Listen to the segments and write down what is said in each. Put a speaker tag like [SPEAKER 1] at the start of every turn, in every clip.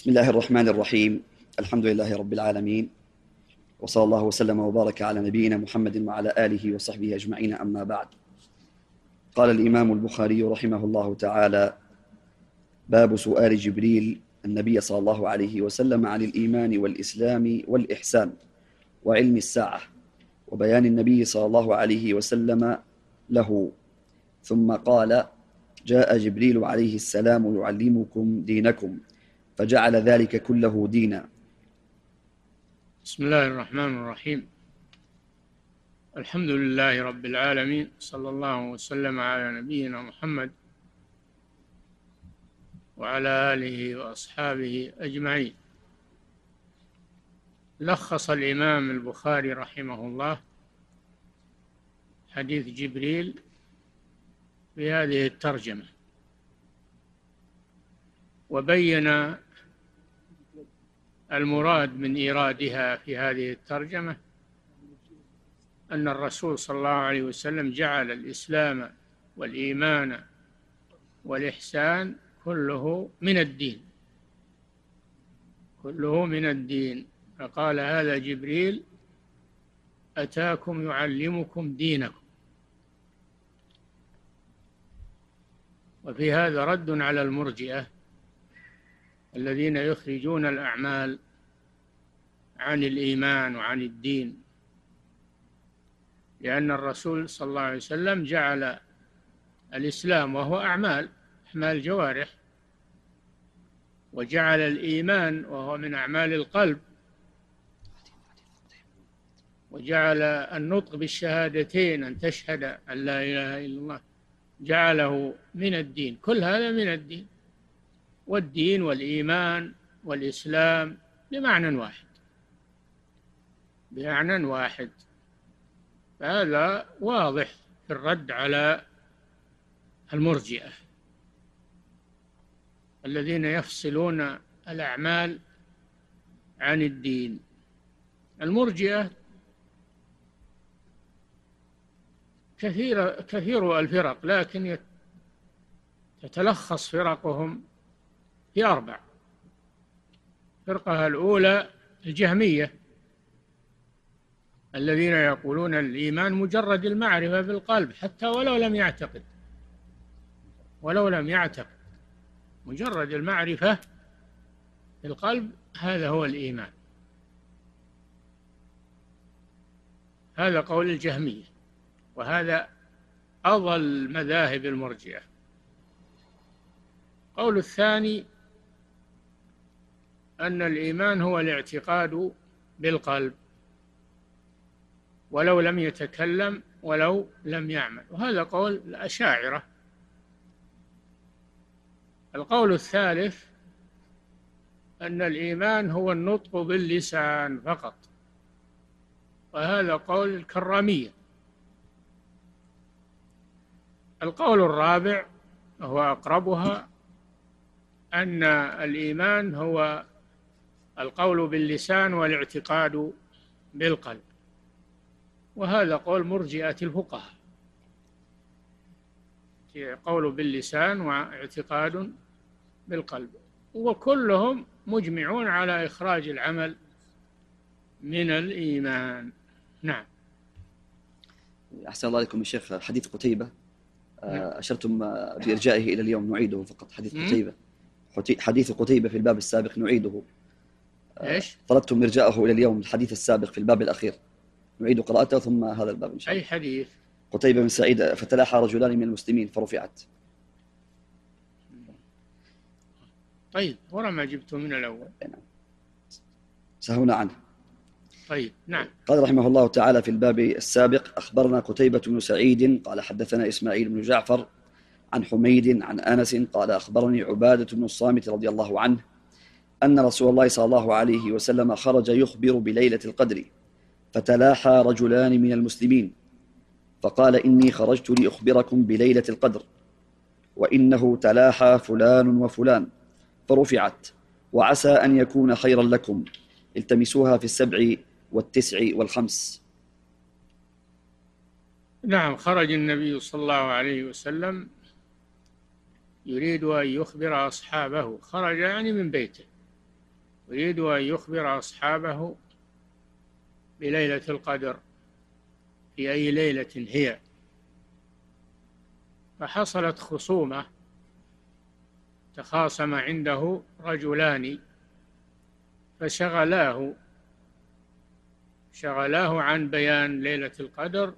[SPEAKER 1] بسم الله الرحمن الرحيم. الحمد لله رب العالمين. وصلى الله وسلم وبارك على نبينا محمد وعلى آله وصحبه أجمعين أما بعد. قال الإمام البخاري رحمه الله تعالى باب سؤال جبريل النبي صلى الله عليه وسلم عن الإيمان والإسلام والإحسان وعلم الساعة وبيان النبي صلى الله عليه وسلم له. ثم قال جاء جبريل عليه السلام يعلمكم دينكم. فجعل ذلك كله دينا.
[SPEAKER 2] بسم الله الرحمن الرحيم. الحمد لله رب العالمين صلى الله وسلم على نبينا محمد وعلى آله وأصحابه أجمعين. لخص الإمام البخاري رحمه الله حديث جبريل في هذه الترجمة. وبين المراد من إيرادها في هذه الترجمة أن الرسول صلى الله عليه وسلم جعل الإسلام والإيمان والإحسان كله من الدين كله من الدين. فقال هذا جبريل أتاكم يعلمكم دينكم. وفي هذا رد على المرجئة الذين يخرجون الأعمال عن الإيمان وعن الدين. لأن الرسول صلى الله عليه وسلم جعل الإسلام وهو أعمال أعمال جوارح وجعل الإيمان وهو من أعمال القلب وجعل النطق بالشهادتين أن تشهد أن لا إله إلا الله جعله من الدين. كل هذا من الدين. والدين والإيمان والإسلام بمعنى واحد. بمعنى واحد. فهذا واضح في الرد على المرجئة الذين يفصلون الأعمال عن الدين. المرجئة كثير كثير الفرق لكن تتلخص فرقهم في أربع. الفرقة الأولى الجهمية. الذين يقولون الإيمان مجرد المعرفة بالقلب حتى ولو لم يعتقد. ولو لم يعتقد. مجرد المعرفة بالقلب هذا هو الإيمان. هذا قول الجهمية. وهذا أضل مذاهب المرجئة. قول الثاني أن الإيمان هو الاعتقاد بالقلب ولو لم يتكلم ولو لم يعمل. وهذا قول الأشاعرة. القول الثالث أن الإيمان هو النطق باللسان فقط وهذا قول الكرامية. القول الرابع وهو أقربها أن الإيمان هو القول باللسان والاعتقاد بالقلب. وهذا قول مرجئة الفقهاء. قول باللسان واعتقاد بالقلب. وكلهم مجمعون على إخراج العمل من الإيمان. نعم.
[SPEAKER 1] أحسن الله عليكم الشيخ حديث قتيبة. آه، أشرتم بإرجائه إلى اليوم نعيده فقط حديث قتيبة. حديث قتيبة في الباب السابق نعيده.
[SPEAKER 2] إيش؟
[SPEAKER 1] طلبتم إرجاءه إلى اليوم الحديث السابق في الباب الأخير. نعيد قراءته ثم هذا الباب إن شاء
[SPEAKER 2] الله. أي حديث؟
[SPEAKER 1] قتيبة بن سعيد فتلاحى رجلان من المسلمين فرفعت.
[SPEAKER 2] طيب ورا ما جبته من الأول.
[SPEAKER 1] نعم. سهونا عنه.
[SPEAKER 2] طيب نعم.
[SPEAKER 1] قال رحمه الله تعالى في الباب السابق أخبرنا قتيبة بن سعيد قال حدثنا إسماعيل بن جعفر عن حميد عن أنس قال أخبرني عبادة بن الصامت رضي الله عنه أن رسول الله صلى الله عليه وسلم خرج يخبر بليلة القدر فتلاحى رجلان من المسلمين. فقال إني خرجت لأخبركم بليلة القدر وإنه تلاحى فلان وفلان. فرفعت وعسى أن يكون خيرا لكم. التمسوها في السبع والتسع والخمس.
[SPEAKER 2] نعم خرج النبي صلى الله عليه وسلم يريد أن يخبر أصحابه. خرج يعني من بيته. يريد أن يخبر أصحابه بليلة القدر في أي ليلة هي. فحصلت خصومة تخاصم عنده رجلان فشغلاه شغلاه عن بيان ليلة القدر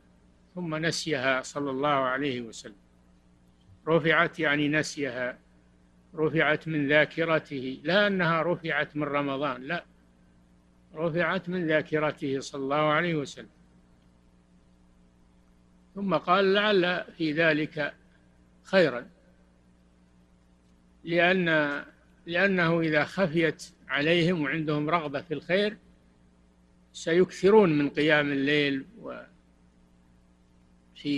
[SPEAKER 2] ثم نسيها صلى الله عليه وسلم. رفعت يعني نسيها. رفعت من ذاكرته لا أنها رفعت من رمضان لا. رفعت من ذاكرته صلى الله عليه وسلم. ثم قال لعل في ذلك خيرا. لأن لأنه إذا خفيت عليهم وعندهم رغبة في الخير سيكثرون من قيام الليل وفي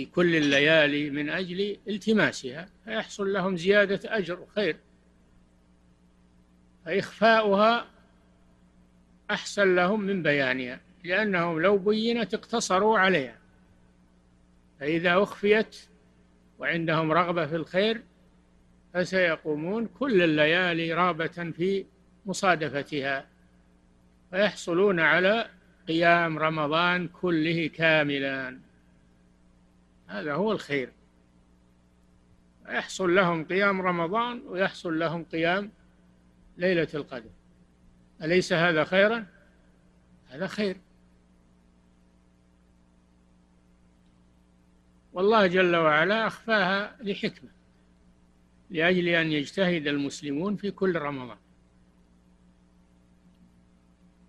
[SPEAKER 2] كل الليالي من أجل التماسها فيحصل لهم زيادة أجر وخير. فإخفاؤها أحسن لهم من بيانها لأنهم لو بينت اقتصروا عليها. فإذا أخفيت وعندهم رغبة في الخير فسيقومون كل الليالي رابة في مصادفتها فيحصلون على قيام رمضان كله كاملا. هذا هو الخير. يحصل لهم قيام رمضان ويحصل لهم قيام ليلة القدر. أليس هذا خيرا؟ هذا خير. والله جل وعلا أخفاها لحكمة لأجل أن يجتهد المسلمون في كل رمضان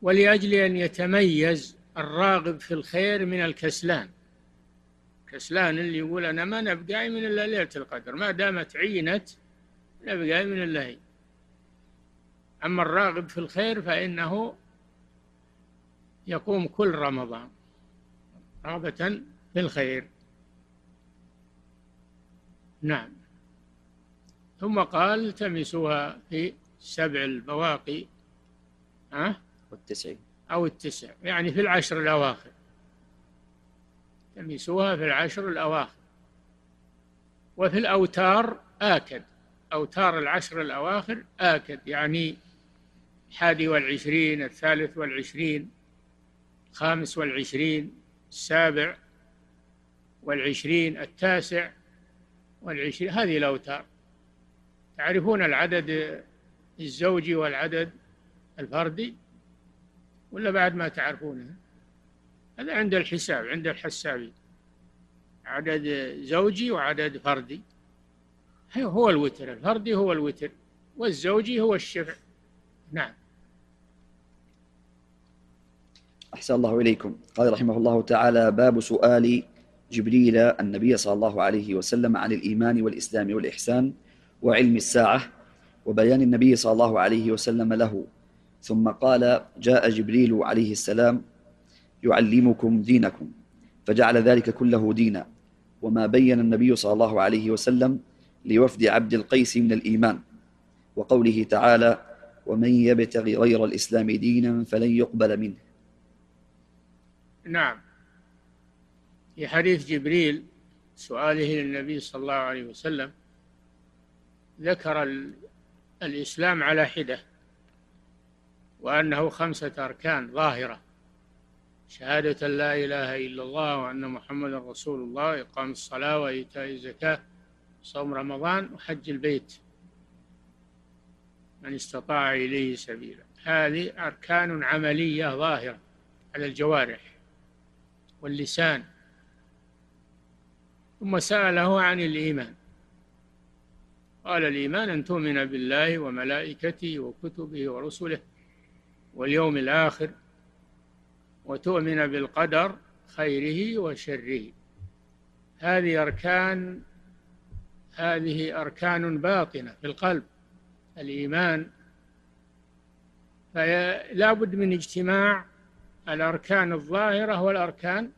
[SPEAKER 2] ولأجل أن يتميز الراغب في الخير من الكسلان. كسلان اللي يقول أنا ما نبقى من إلا ليلة القدر ما دامت عينت نبقى من الله أما الراغب في الخير فإنه يقوم كل رمضان رغبة في الخير. نعم. ثم قال التمسوها في سبع البواقي ها؟
[SPEAKER 1] والتسع
[SPEAKER 2] أو التسع يعني في العشر الأواخر. التمسوها في العشر الأواخر. وفي الأوتار آكد. أوتار العشر الأواخر آكد يعني الحادي والعشرين الثالث والعشرين الخامس والعشرين السابع والعشرين التاسع والعشرين هذه الأوتار. تعرفون العدد الزوجي والعدد الفردي ولا بعد ما تعرفونه؟ هذا عند الحساب عند الحسابين عدد زوجي وعدد فردي. هو الوتر الفردي هو الوتر والزوجي هو الشفع. نعم.
[SPEAKER 1] أحسن الله إليكم. قال رحمه الله تعالى باب سؤال جبريل النبي صلى الله عليه وسلم عن الإيمان والإسلام والإحسان وعلم الساعة وبيان النبي صلى الله عليه وسلم له. ثم قال جاء جبريل عليه السلام يعلمكم دينكم فجعل ذلك كله دينا. وما بين النبي صلى الله عليه وسلم لوفد عبد القيس من الإيمان وقوله تعالى ومن يبتغي غير الإسلام دينا فلن يقبل منه.
[SPEAKER 2] نعم. في حديث جبريل سؤاله للنبي صلى الله عليه وسلم ذكر الإسلام على حدة وأنه خمسة أركان ظاهرة شهادة لا إله إلا الله وأن محمدا رسول الله إقام الصلاة وإيتاء الزكاة صوم رمضان وحج البيت. من استطاع إليه سبيلا. هذه أركان عملية ظاهرة على الجوارح. واللسان. ثم سأله عن الإيمان. قال الإيمان أن تؤمن بالله وملائكته وكتبه ورسله واليوم الآخر وتؤمن بالقدر خيره وشره. هذه أركان هذه أركان باطنة في القلب. الإيمان فلا بد من اجتماع الأركان الظاهرة والأركان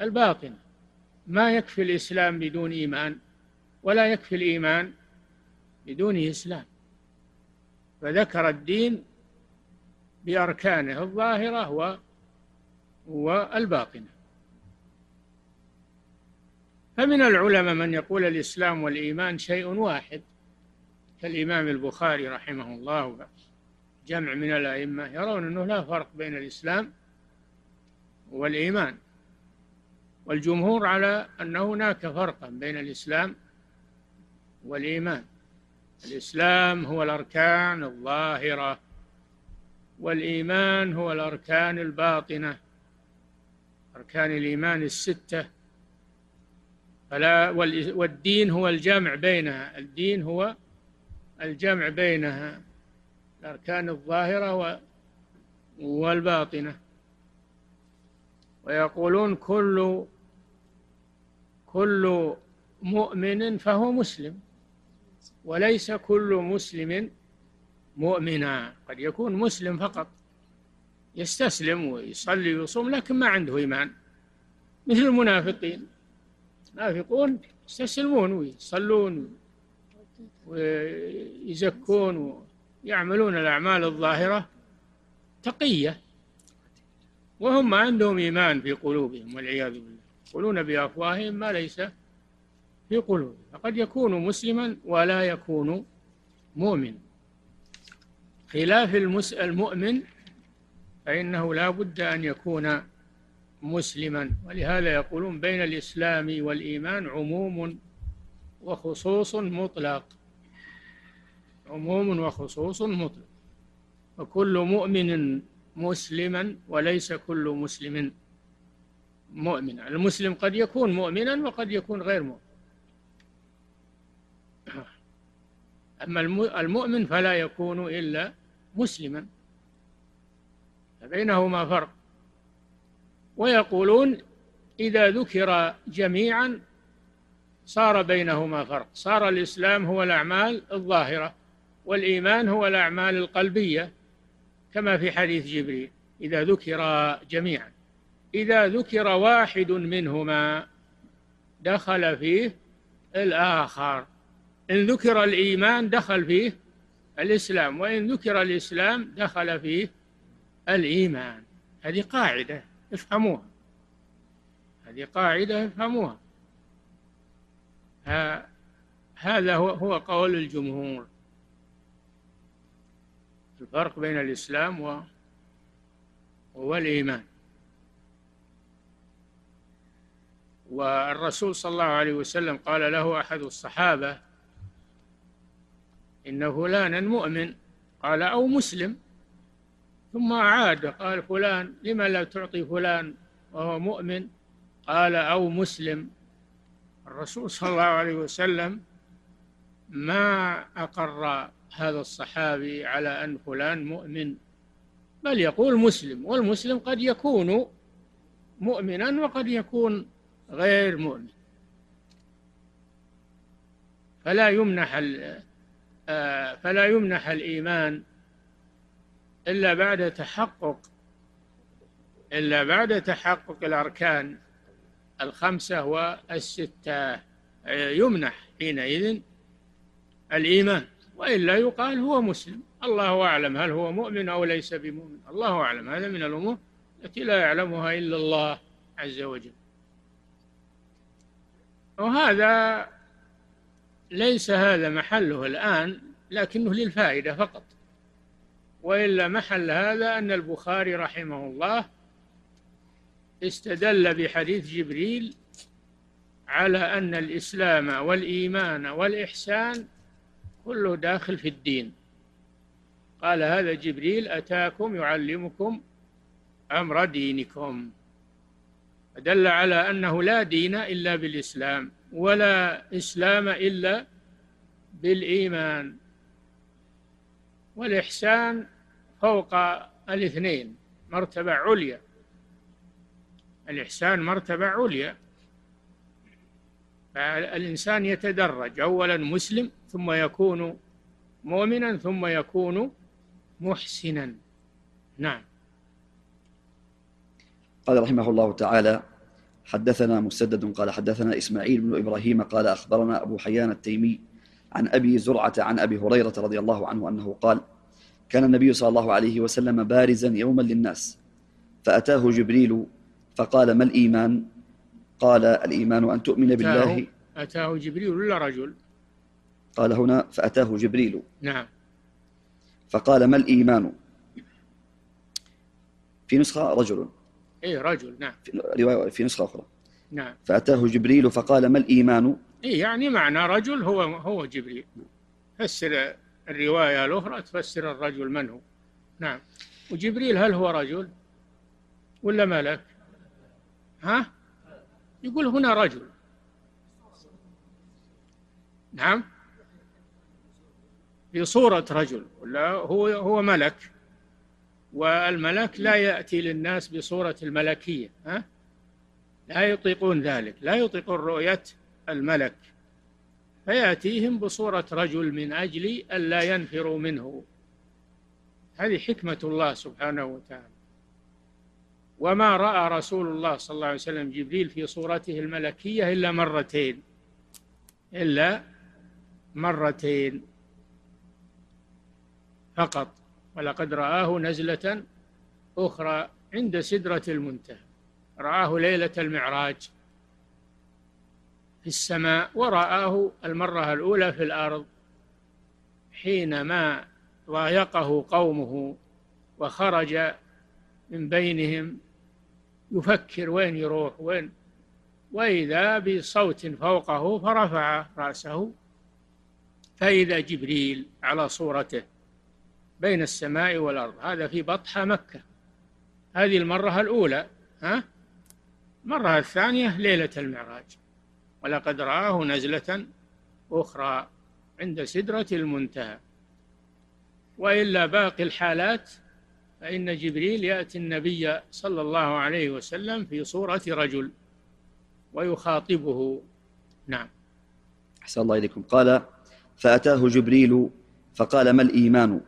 [SPEAKER 2] الباطنة ما يكفي الإسلام بدون إيمان ولا يكفي الإيمان بدون إسلام. فذكر الدين بأركانه الظاهرة والباطنة فمن العلماء من يقول الإسلام والإيمان شيء واحد كالإمام البخاري رحمه الله جمع من الأئمة يرون أنه لا فرق بين الإسلام والإيمان. والجمهور على أن هناك فرقا بين الإسلام والإيمان. الإسلام هو الأركان الظاهرة والإيمان هو الأركان الباطنة أركان الإيمان الستة. فلا والدين هو الجمع بينها. الدين هو الجمع بينها الأركان الظاهرة والباطنة. ويقولون كل كل مؤمن فهو مسلم وليس كل مسلم مؤمنا. قد يكون مسلم فقط يستسلم ويصلي ويصوم لكن ما عنده إيمان. مثل المنافقين. المنافقون يستسلمون ويصلون ويزكون ويعملون الأعمال الظاهرة تقية وهم ما عندهم إيمان في قلوبهم والعياذ بالله. يقولون بأفواههم ما ليس في قلوبهم فقد يكون مسلما ولا يكون مؤمن. خلاف المؤمن فإنه لا بد أن يكون مسلما. ولهذا يقولون بين الإسلام والإيمان عموم وخصوص مطلق. عموم وخصوص مطلق. وكل مؤمن مسلما وليس كل مسلم مؤمنا المسلم قد يكون مؤمنا وقد يكون غير مؤمن. أما المؤمن فلا يكون إلا مسلما. فبينهما فرق. ويقولون إذا ذكر جميعا صار بينهما فرق. صار الإسلام هو الأعمال الظاهرة والإيمان هو الأعمال القلبية كما في حديث جبريل. إذا ذكر جميعا. إذا ذكر واحد منهما دخل فيه الآخر. إن ذكر الإيمان دخل فيه الإسلام وإن ذكر الإسلام دخل فيه الإيمان. هذه قاعدة افهموها. هذه قاعدة افهموها. هذا هو هو قول الجمهور. الفرق بين الإسلام والإيمان. والرسول صلى الله عليه وسلم قال له أحد الصحابة إن فلانا مؤمن قال أو مسلم. ثم أعاد قال فلان لما لا تعطي فلان وهو مؤمن؟ قال أو مسلم. الرسول صلى الله عليه وسلم ما أقر هذا الصحابي على أن فلان مؤمن بل يقول مسلم والمسلم قد يكون مؤمنا وقد يكون غير مؤمن. فلا يمنح آه، فلا يمنح الإيمان إلا بعد تحقق إلا بعد تحقق الأركان الخمسة والستة. يمنح حينئذ الإيمان وإلا يقال هو مسلم. الله أعلم هل هو مؤمن أو ليس بمؤمن. الله أعلم هذا من الأمور التي لا يعلمها إلا الله عز وجل. وهذا ليس هذا محله الآن لكنه للفائدة فقط. وإلا محل هذا أن البخاري رحمه الله استدل بحديث جبريل على أن الإسلام والإيمان والإحسان كله داخل في الدين. قال هذا جبريل أتاكم يعلمكم أمر دينكم. فدل على أنه لا دين إلا بالإسلام ولا إسلام إلا بالإيمان. والإحسان فوق الاثنين مرتبة عليا. الإحسان مرتبة عليا. فالإنسان يتدرج أولا مسلم ثم يكون مؤمنا ثم يكون محسنا. نعم.
[SPEAKER 1] قال رحمه الله تعالى حدثنا مسدد قال حدثنا إسماعيل بن إبراهيم قال أخبرنا أبو حيان التيمي عن أبي زرعة عن أبي هريرة رضي الله عنه أنه قال كان النبي صلى الله عليه وسلم بارزا يوما للناس فأتاه جبريل فقال ما الإيمان؟ قال الإيمان أن تؤمن بالله.
[SPEAKER 2] أتاه جبريل ولا رجل؟
[SPEAKER 1] قال هنا فأتاه جبريل.
[SPEAKER 2] نعم.
[SPEAKER 1] فقال ما الإيمان؟ في نسخة رجل.
[SPEAKER 2] إيه رجل نعم.
[SPEAKER 1] في رواية في نسخة أخرى.
[SPEAKER 2] نعم.
[SPEAKER 1] فأتاه جبريل فقال ما الإيمان؟
[SPEAKER 2] إيه يعني معنى رجل هو هو جبريل. فسر الرواية الأخرى تفسر الرجل من هو. نعم. وجبريل هل هو رجل؟ ولا ملك؟ ها؟ يقول هنا رجل. نعم. في صورة رجل ولا هو هو ملك؟ والملك لا يأتي للناس بصورة الملكية ها؟ لا يطيقون ذلك لا يطيقون رؤية الملك فيأتيهم بصورة رجل من أجل ألا ينفروا منه. هذه حكمة الله سبحانه وتعالى. وما رأى رسول الله صلى الله عليه وسلم جبريل في صورته الملكية إلا مرتين إلا مرتين فقط. ولقد رآه نزلة أخرى عند سدرة المنتهى. رآه ليلة المعراج في السماء ورآه المرة الأولى في الأرض حينما ضايقه قومه وخرج من بينهم يفكر وين يروح وين. وإذا بصوت فوقه فرفع رأسه فإذا جبريل على صورته. بين السماء والأرض. هذا في بطحة مكة. هذه المرة الأولى ها؟ المرة الثانية ليلة المعراج. ولقد رآه نزلة أخرى عند سدرة المنتهى. وإلا باقي الحالات فإن جبريل يأتي النبي صلى الله عليه وسلم في صورة رجل ويخاطبه. نعم.
[SPEAKER 1] أحسن الله إليكم. قال فأتاه جبريل فقال ما الإيمان؟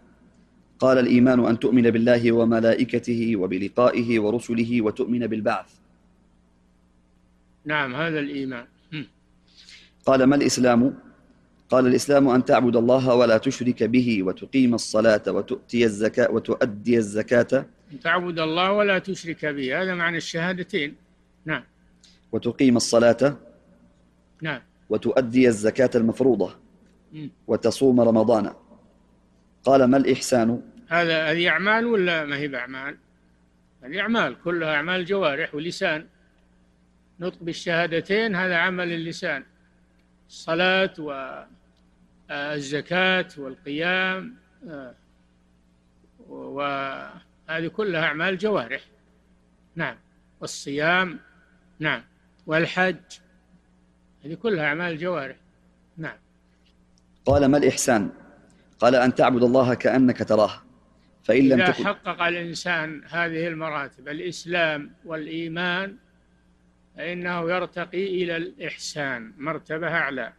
[SPEAKER 1] قال الإيمان أن تؤمن بالله وملائكته وبلقائه ورسله وتؤمن بالبعث.
[SPEAKER 2] نعم هذا الإيمان.
[SPEAKER 1] قال ما الإسلام؟ قال الإسلام أن تعبد الله ولا تشرك به وتقيم الصلاة وتؤتي الزكاة وتؤدي الزكاة.
[SPEAKER 2] أن تعبد الله ولا تشرك به هذا معنى الشهادتين. نعم.
[SPEAKER 1] وتقيم الصلاة
[SPEAKER 2] نعم.
[SPEAKER 1] وتؤدي الزكاة المفروضة. وتصوم رمضان. قال ما الإحسان؟
[SPEAKER 2] هذا هذه أعمال ولا ما هي بأعمال؟ هذه أعمال كلها أعمال جوارح ولسان. نطق بالشهادتين هذا عمل اللسان. الصلاة والزكاة والقيام آه، وهذه كلها أعمال جوارح. نعم. والصيام نعم. والحج هذه كلها أعمال جوارح. نعم.
[SPEAKER 1] قال ما الإحسان؟ قال أن تعبد الله كأنك تراه. فإن لم
[SPEAKER 2] إذا
[SPEAKER 1] تكن
[SPEAKER 2] حقق الإنسان هذه المراتب الإسلام والإيمان فإنه يرتقي إلى الإحسان مرتبة أعلى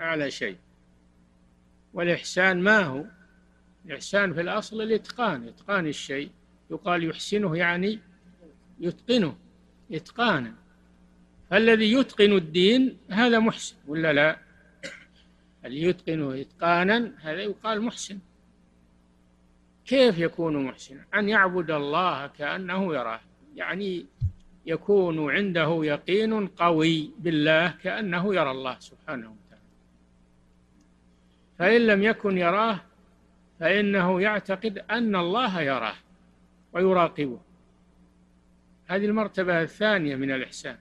[SPEAKER 2] أعلى شيء. والإحسان ما هو؟ الإحسان في الأصل الإتقان إتقان الشيء. يقال يحسنه يعني يتقنه إتقانا. فالذي يتقن الدين هذا محسن ولا لا؟ اللي يتقنه إتقانا؟ هذا يقال محسن. كيف يكون محسنا أن يعبد الله كأنه يراه. يعني يكون عنده يقين قوي بالله كأنه يرى الله سبحانه وتعالى. فإن لم يكن يراه فإنه يعتقد أن الله يراه ويراقبه. هذه المرتبة الثانية من الإحسان.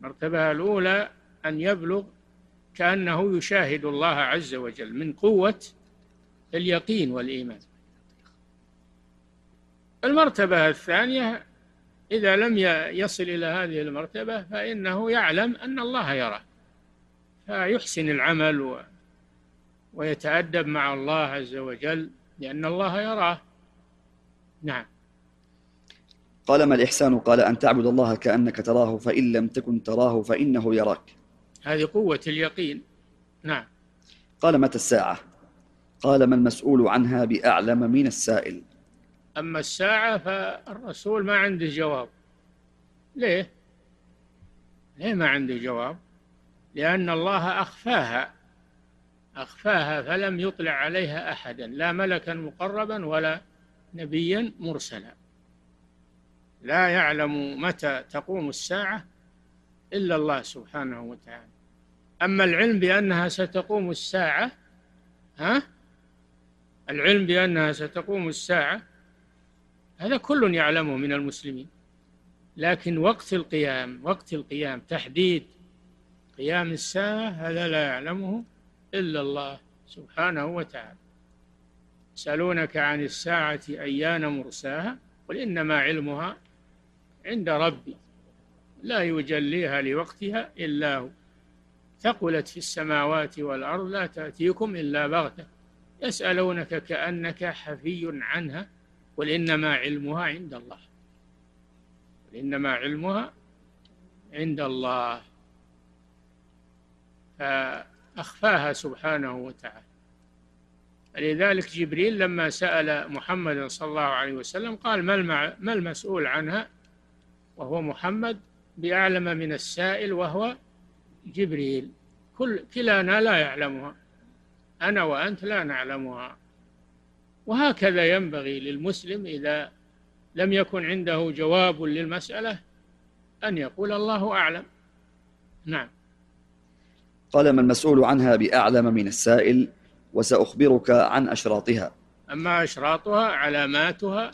[SPEAKER 2] المرتبة الأولى أن يبلغ كأنه يشاهد الله عز وجل من قوة اليقين والإيمان. المرتبة الثانية إذا لم يصل إلى هذه المرتبة فإنه يعلم أن الله يراه. فيحسن العمل و ويتأدب مع الله عز وجل لأن الله يراه. نعم.
[SPEAKER 1] قال ما الإحسان؟ قال أن تعبد الله كأنك تراه فإن لم تكن تراه فإنه يراك.
[SPEAKER 2] هذه قوة اليقين. نعم.
[SPEAKER 1] قال متى الساعة؟ قال ما المسؤول عنها بأعلم من السائل.
[SPEAKER 2] أما الساعة فالرسول ما عنده جواب. ليه؟ ليه ما عنده جواب؟ لأن الله أخفاها. أخفاها فلم يطلع عليها أحدا لا ملكا مقربا ولا نبيا مرسلا. لا يعلم متى تقوم الساعة إلا الله سبحانه وتعالى. أما العلم بأنها ستقوم الساعة ها؟ العلم بأنها ستقوم الساعة هذا كل يعلمه من المسلمين. لكن وقت القيام وقت القيام تحديد قيام الساعة هذا لا يعلمه إلا الله سبحانه وتعالى. يسألونك عن الساعة أيان مرساها؟ قل إنما علمها عند ربي. لا يجليها لوقتها إلا هو. ثقلت في السماوات والأرض لا تأتيكم إلا بغتة. يسألونك كأنك حفي عنها. قل إنما علمها عند الله. قل إنما علمها عند الله. فأخفاها سبحانه وتعالى. لذلك جبريل لما سأل محمد صلى الله عليه وسلم قال ما المسؤول عنها؟ وهو محمد بأعلم من السائل وهو جبريل. كل كلانا لا يعلمها. أنا وأنت لا نعلمها. وهكذا ينبغي للمسلم إذا لم يكن عنده جواب للمسألة أن يقول الله أعلم. نعم.
[SPEAKER 1] قال ما المسؤول عنها بأعلم من السائل وسأخبرك عن أشراطها.
[SPEAKER 2] أما أشراطها علاماتها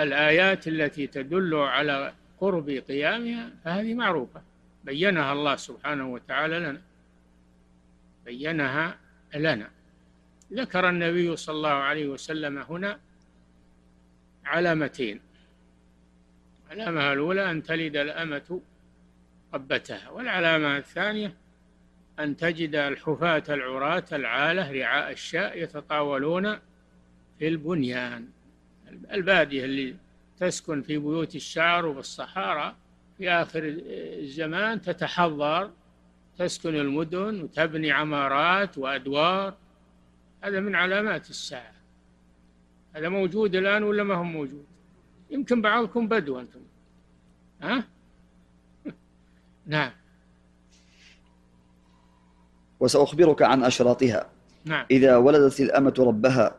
[SPEAKER 2] الآيات التي تدل على قرب قيامها فهذه معروفة. بينها الله سبحانه وتعالى لنا. بينها لنا. ذكر النبي صلى الله عليه وسلم هنا علامتين. العلامة الأولى أن تلد الأمة ربتها والعلامة الثانية أن تجد الحفاة العراة العالة رعاء الشاء يتطاولون في البنيان. البادية اللي تسكن في بيوت الشعر وبالصحارى في آخر الزمان تتحضر تسكن المدن وتبني عمارات وأدوار هذا من علامات الساعة. هذا موجود الآن ولا ما هو موجود؟ يمكن بعضكم بدو أنتم. ها؟ نعم.
[SPEAKER 1] وسأخبرك عن أشراطها.
[SPEAKER 2] نعم.
[SPEAKER 1] إذا ولدت الأمة ربها.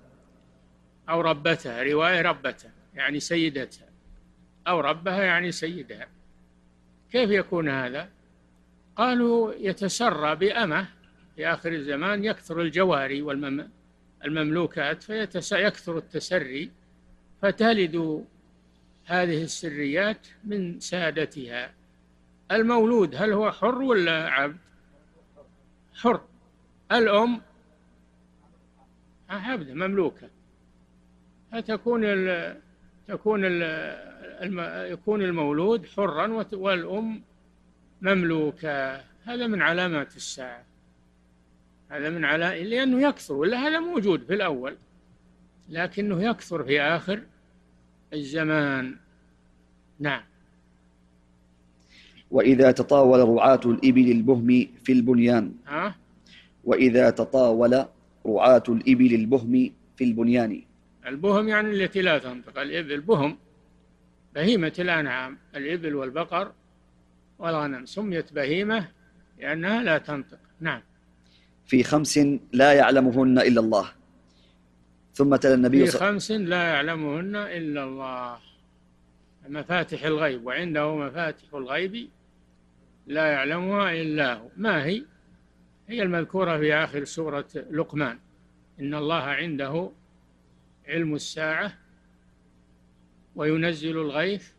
[SPEAKER 2] أو ربتها رواية ربتها يعني سيدتها. أو ربها يعني سيدها. كيف يكون هذا؟ قالوا يتسرى بأمة في آخر الزمان يكثر الجواري والمملوكات فيكثر التسري فتلد هذه السريات من سادتها. المولود هل هو حر ولا عبد؟ حر. الأم؟ عبد مملوكة. فتكون ال تكون ال يكون المولود حرا والأم مملوكة. هذا من علامات الساعة. هذا من علامات لأنه يكثر ولا هذا موجود في الأول لكنه يكثر في آخر الزمان. نعم.
[SPEAKER 1] وإذا تطاول رعاة الإبل البهم في البنيان.
[SPEAKER 2] ها؟
[SPEAKER 1] وإذا تطاول رعاة الإبل البهم في البنيان.
[SPEAKER 2] البهم يعني التي لا تنطق. الإبل بهم بهيمة الأنعام. الإبل والبقر والغنم. سميت بهيمة لأنها لا تنطق. نعم.
[SPEAKER 1] في خمس لا يعلمهن إلا الله. ثم تلا النبي
[SPEAKER 2] في خمس لا يعلمهن إلا الله. مفاتح الغيب وعنده مفاتح الغيب لا يعلمها إلا هو. ما هي؟ هي المذكورة في آخر سورة لقمان. إن الله عنده علم الساعة وينزل الغيث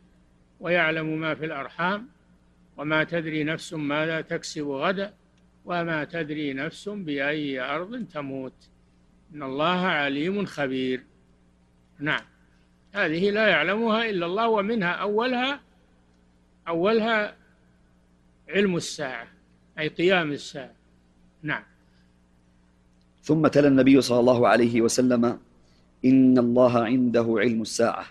[SPEAKER 2] ويعلم ما في الأرحام وما تدري نفس ماذا تكسب غدا. وما تدري نفس بأي أرض تموت. إن الله عليم خبير. نعم. هذه لا يعلمها إلا الله ومنها أولها أولها علم الساعة أي قيام الساعة. نعم.
[SPEAKER 1] ثم تلا النبي صلى الله عليه وسلم إن الله عنده علم الساعة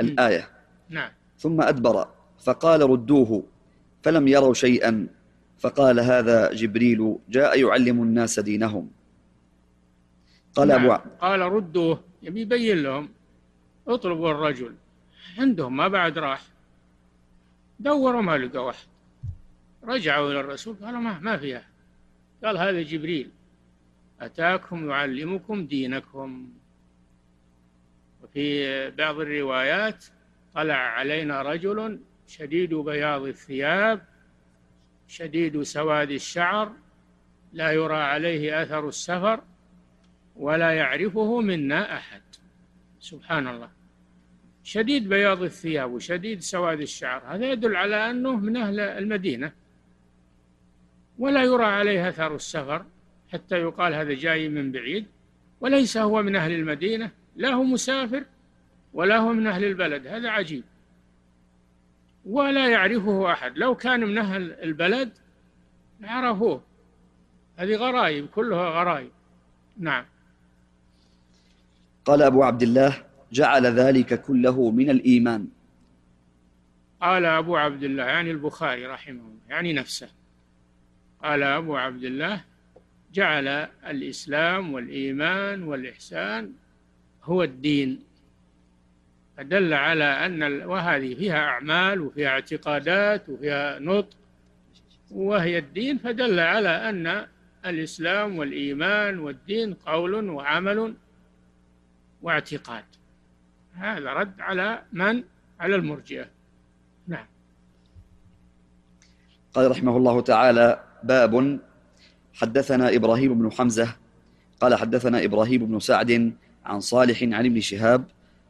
[SPEAKER 1] الآية.
[SPEAKER 2] نعم.
[SPEAKER 1] ثم أدبر فقال ردوه فلم يروا شيئا. فقال هذا جبريل جاء يعلم الناس دينهم.
[SPEAKER 2] قال نعم. أبو قال ردوه يبي يبين لهم. اطلبوا الرجل. عندهم ما بعد راح. دوروا ما لقوا واحد. رجعوا إلى الرسول قالوا ما ما فيها. قال هذا جبريل. أتاكم يعلمكم دينكم. وفي بعض الروايات طلع علينا رجل شديد بياض الثياب شديد سواد الشعر لا يرى عليه أثر السفر ولا يعرفه منا أحد. سبحان الله. شديد بياض الثياب وشديد سواد الشعر هذا يدل على أنه من أهل المدينة. ولا يرى عليه أثر السفر حتى يقال هذا جاي من بعيد. وليس هو من أهل المدينة لا هو مسافر ولا هو من أهل البلد. هذا عجيب. ولا يعرفه أحد. لو كان من أهل البلد عرفوه هذه غرائب كلها غرائب. نعم.
[SPEAKER 1] قال أبو عبد الله جعل ذلك كله من الإيمان.
[SPEAKER 2] قال أبو عبد الله يعني البخاري رحمه الله يعني نفسه. قال أبو عبد الله جعل الإسلام والإيمان والإحسان هو الدين. فدل على أن وهذه فيها أعمال وفيها اعتقادات وفيها نطق وهي الدين فدل على أن الإسلام والإيمان والدين قول وعمل واعتقاد. هذا رد على من؟ على المرجئة. نعم.
[SPEAKER 1] قال رحمه الله تعالى باب حدثنا إبراهيم بن حمزة قال حدثنا إبراهيم بن سعد عن صالح عن ابن شهاب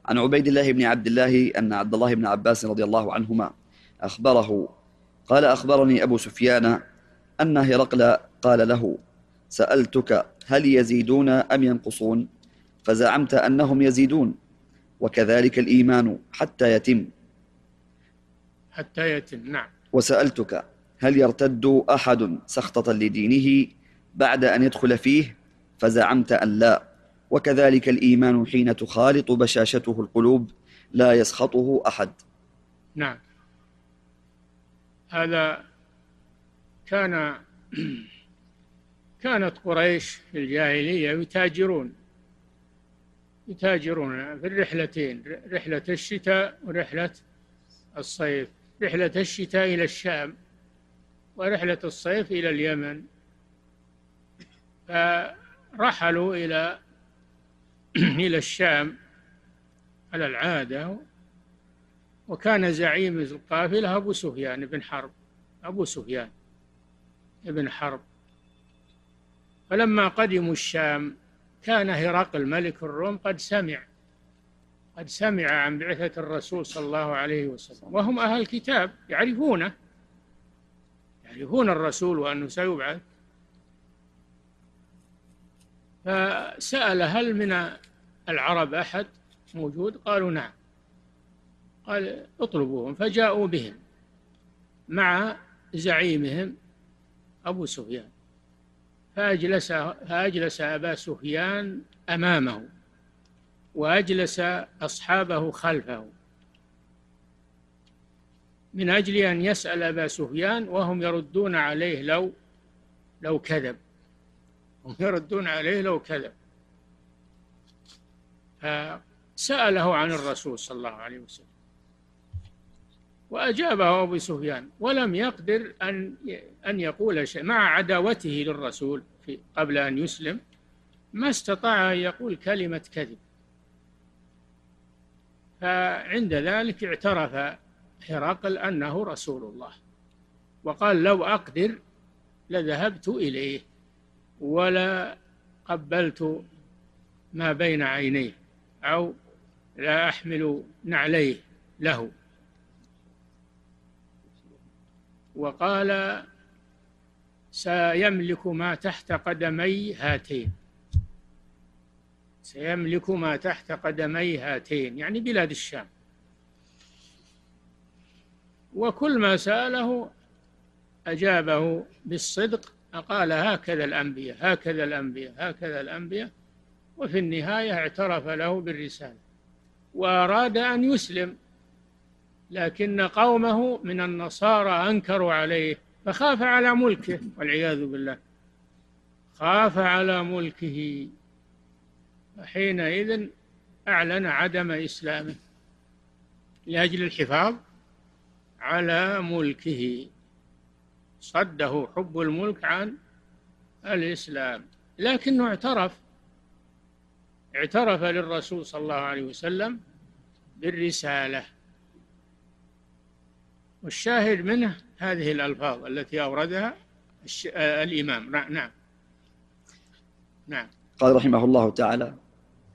[SPEAKER 1] عن عبيد الله بن عبد الله أن عبد الله بن عباس رضي الله عنهما أخبره قال أخبرني أبو سفيان أن هرقل قال له سألتك هل يزيدون أم ينقصون؟ فزعمت أنهم يزيدون وكذلك الإيمان حتى يتم.
[SPEAKER 2] حتى يتم نعم.
[SPEAKER 1] وسألتك هل يرتد أحد سخطة لدينه بعد أن يدخل فيه؟ فزعمت أن لا. وكذلك الإيمان حين تخالط بشاشته القلوب لا يسخطه أحد.
[SPEAKER 2] نعم. هذا كان كانت قريش في الجاهلية يتاجرون يتاجرون في الرحلتين رحلة الشتاء ورحلة الصيف رحلة الشتاء إلى الشام ورحلة الصيف إلى اليمن. فرحلوا إلى إلى الشام على العادة وكان زعيم القافلة أبو سفيان بن حرب أبو سفيان بن حرب. فلما قدموا الشام كان هرقل ملك الروم قد سمع قد سمع عن بعثة الرسول صلى الله عليه وسلم وهم أهل الكتاب يعرفونه يعرفون الرسول وأنه سيبعث. فسأل هل من العرب أحد موجود؟ قالوا نعم. قال اطلبوهم فجاءوا بهم مع زعيمهم أبو سفيان. فأجلس فأجلس أبا سفيان أمامه وأجلس أصحابه خلفه من أجل أن يسأل أبا سفيان وهم يردون عليه لو لو كذب. هم يردون عليه لو كذب. فسأله عن الرسول صلى الله عليه وسلم. وأجابه أبو سفيان ولم يقدر أن أن يقول شيء مع عداوته للرسول في قبل أن يسلم ما استطاع أن يقول كلمة كذب. فعند ذلك اعترف هرقل أنه رسول الله وقال لو أقدر لذهبت إليه ولا قبلت ما بين عينيه. أو لا أحمل نعليه له. وقال سيملك ما تحت قدمي هاتين. سيملك ما تحت قدمي هاتين يعني بلاد الشام. وكل ما سأله أجابه بالصدق قال هكذا الأنبياء هكذا الأنبياء هكذا الأنبياء. وفي النهاية اعترف له بالرسالة وأراد أن يسلم لكن قومه من النصارى أنكروا عليه فخاف على ملكه والعياذ بالله. خاف على ملكه. حينئذ أعلن عدم إسلامه لأجل الحفاظ على ملكه. صده حب الملك عن الإسلام لكنه اعترف اعترف للرسول صلى الله عليه وسلم بالرسالة. والشاهد منه هذه الألفاظ التي أوردها الإمام. نعم. نعم.
[SPEAKER 1] قال رحمه الله تعالى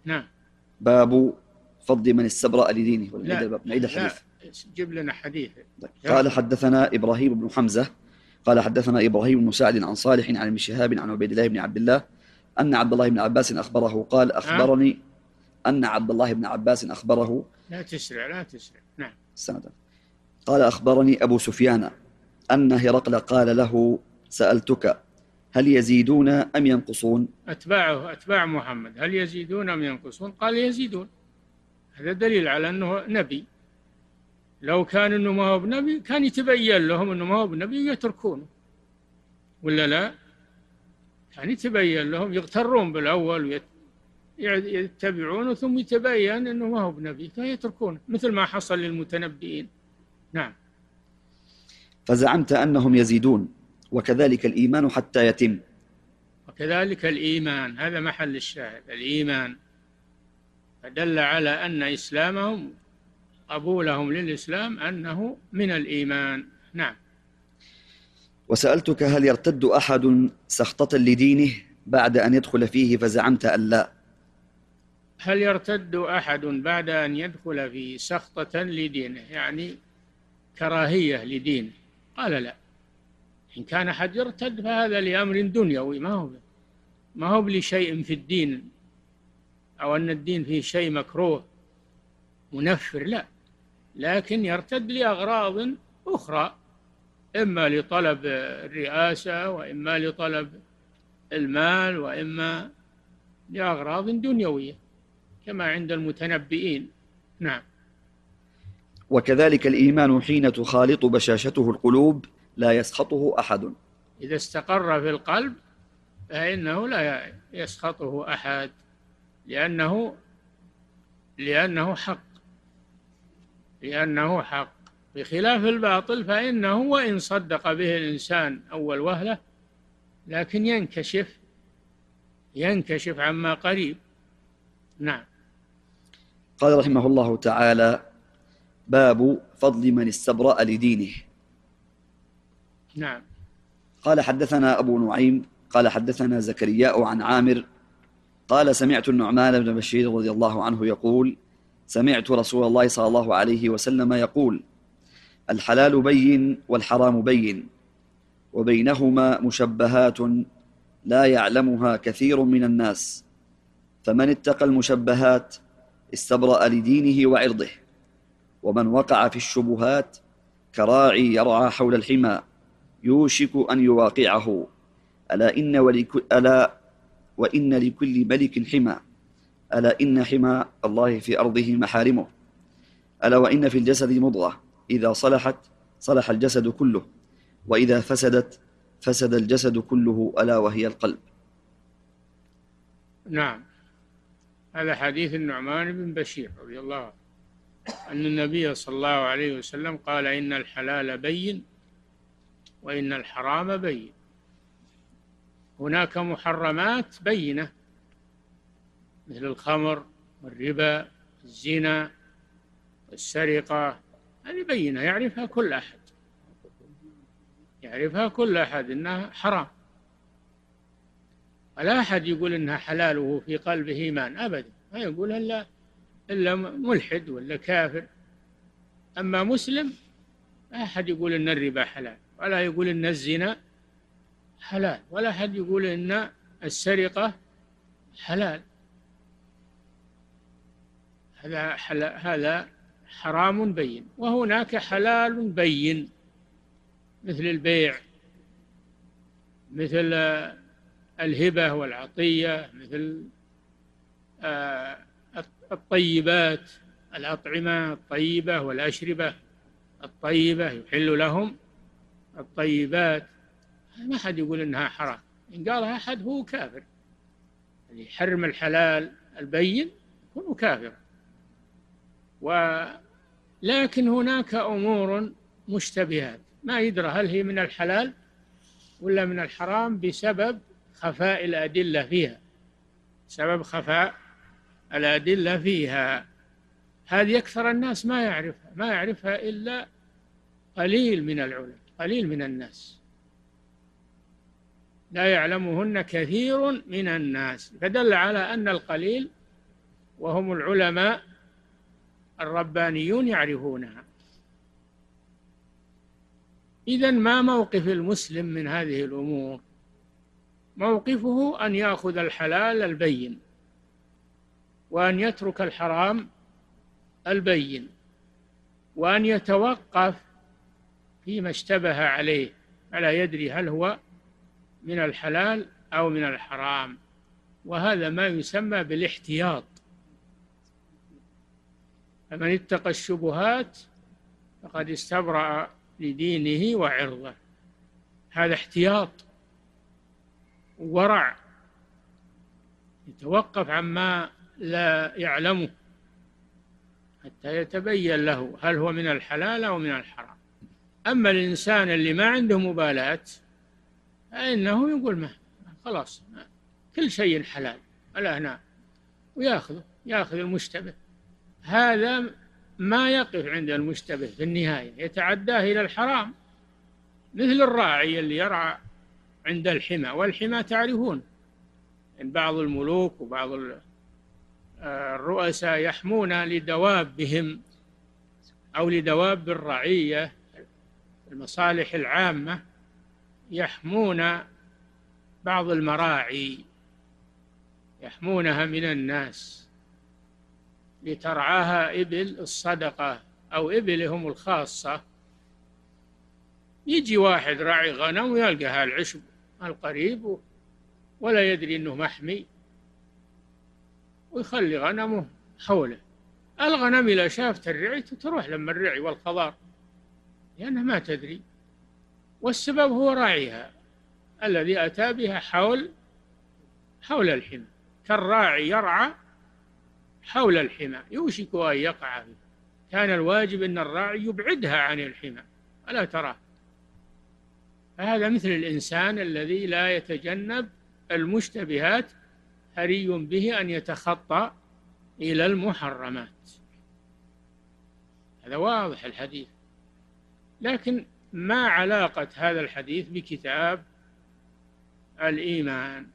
[SPEAKER 2] نعم.
[SPEAKER 1] باب فضل من استبرأ لدينه ولا
[SPEAKER 2] لا.
[SPEAKER 1] نعيد الحديث.
[SPEAKER 2] جيب لنا حديث.
[SPEAKER 1] قال حدثنا إبراهيم بن حمزة قال حدثنا إبراهيم بن مساعد عن صالح عن ابن شهاب عن عبيد الله بن عبد الله أن عبد الله بن عباس أخبره. قال أخبرني أن عبد الله بن عباس أخبره.
[SPEAKER 2] لا تسرع لا تسرع. نعم.
[SPEAKER 1] سندا قال أخبرني أبو سفيان أن هرقل قال له سألتك هل يزيدون أم ينقصون؟
[SPEAKER 2] أتباعه أتباع محمد. هل يزيدون أم ينقصون؟ قال يزيدون. هذا دليل على أنه نبي. لو كان أنه ما هو بنبي كان يتبين لهم أنه ما هو بنبي يتركونه ولا لا؟ كان يتبين لهم يغترون بالأول يتبعونه ثم يتبين أنه ما هو بنبي فيتركونه مثل ما حصل للمتنبئين. نعم.
[SPEAKER 1] فزعمت أنهم يزيدون وكذلك الإيمان حتى يتم.
[SPEAKER 2] وكذلك الإيمان هذا محل الشاهد الإيمان فدل على أن إسلامهم قبولهم للإسلام أنه من الإيمان. نعم.
[SPEAKER 1] وسألتك هل يرتد أحد سخطة لدينه بعد أن يدخل فيه فزعمت أن لا.
[SPEAKER 2] هل يرتد أحد بعد أن يدخل في سخطة لدينه؟ يعني كراهية لدينه قال لا. إن كان أحد يرتد فهذا لأمر دنيوي. ما هو ما هو لشيء في الدين؟ أو أن الدين فيه شيء مكروه منفر؟ لا. لكن يرتد لأغراض أخرى. إما لطلب الرئاسة وإما لطلب المال وإما لأغراض دنيوية كما عند المتنبئين. نعم.
[SPEAKER 1] وكذلك الإيمان حين تخالط بشاشته القلوب لا يسخطه أحد.
[SPEAKER 2] إذا استقر في القلب فإنه لا يسخطه أحد لأنه لأنه حق لأنه حق. بخلاف الباطل فإنه وإن صدق به الإنسان أول وهلة لكن ينكشف ينكشف عما قريب. نعم.
[SPEAKER 1] قال رحمه الله تعالى باب فضل من استبرأ لدينه.
[SPEAKER 2] نعم.
[SPEAKER 1] قال حدثنا أبو نعيم قال حدثنا زكرياء عن عامر قال سمعت النعمان بن بشير رضي الله عنه يقول سمعت رسول الله صلى الله عليه وسلم يقول الحلال بين والحرام بين وبينهما مشبهات لا يعلمها كثير من الناس. فمن اتقى المشبهات استبرأ لدينه وعرضه ومن وقع في الشبهات كراعي يرعى حول الحمى يوشك أن يواقعه. ألا إن, ولك ألا وإن لكل ملك حمى. ألا إن حمى الله في أرضه محارمه. ألا وإن في الجسد مضغة. إذا صلحت صلح الجسد كله وإذا فسدت فسد الجسد كله ألا وهي القلب.
[SPEAKER 2] نعم. هذا حديث النعمان بن بشير رضي الله عنه. أن النبي صلى الله عليه وسلم قال إن الحلال بين وإن الحرام بين. هناك محرمات بينة مثل الخمر والربا الزنا السرقة هذه بينة يعرفها كل أحد. يعرفها كل أحد إنها حرام. ولا أحد يقول إنها حلال وهو في قلبه إيمان أبدا. ما يقول إلا إلا ملحد ولا كافر. أما مسلم لا أحد يقول إن الربا حلال ولا يقول إن الزنا حلال ولا أحد يقول إن السرقة حلال. هذا حلال هذا حرام بين وهناك حلال بين مثل البيع مثل الهبة والعطية مثل الطيبات الأطعمة الطيبة والأشربة الطيبة يحل لهم الطيبات. ما حد يقول إنها حرام. إن قالها أحد هو كافر. اللي يحرم الحلال البين يكون كافرا ولكن هناك أمور مشتبهات. ما يدرى هل هي من الحلال ولا من الحرام بسبب خفاء الأدلة فيها. سبب خفاء الأدلة فيها. هذه أكثر الناس ما يعرفها ما يعرفها إلا قليل من العلماء قليل من الناس. لا يعلمهن كثير من الناس. فدل على أن القليل وهم العلماء الربانيون يعرفونها. إذا ما موقف المسلم من هذه الأمور؟ موقفه أن يأخذ الحلال البين وأن يترك الحرام البين وأن يتوقف فيما اشتبه عليه فلا يدري هل هو من الحلال أو من الحرام. وهذا ما يسمى بالاحتياط. فمن اتقى الشبهات فقد استبرأ لدينه وعرضه. هذا احتياط ورع يتوقف عما لا يعلمه حتى يتبين له هل هو من الحلال أو من الحرام. أما الإنسان اللي ما عنده مبالاة فإنه يقول ما خلاص كل شيء حلال. على هنا وياخذه يأخذ المشتبه. هذا ما يقف عند المشتبه في النهاية يتعداه إلى الحرام مثل الراعي اللي يرعى عند الحمى والحمى تعرفون إن بعض الملوك وبعض الرؤساء يحمون لدوابهم أو لدواب الرعية المصالح العامة يحمون بعض المراعي يحمونها من الناس. لترعاها إبل الصدقة أو إبلهم الخاصة. يجي واحد راعي غنم ويلقى هالعشب القريب ولا يدري أنه محمي ويخلي غنمه حوله. الغنم إذا شافت الرعي تروح لما الرعي والخضار لأنها ما تدري. والسبب هو راعيها الذي أتى بها حول حول الحمى. كالراعي يرعى حول الحمى. يوشك أن يقع. فيه كان الواجب أن الراعي يبعدها عن الحمى. ألا تراه فهذا مثل الإنسان الذي لا يتجنب المشتبهات. حري به أن يتخطى إلى المحرمات. هذا واضح الحديث. لكن ما علاقة هذا الحديث بكتاب الإيمان؟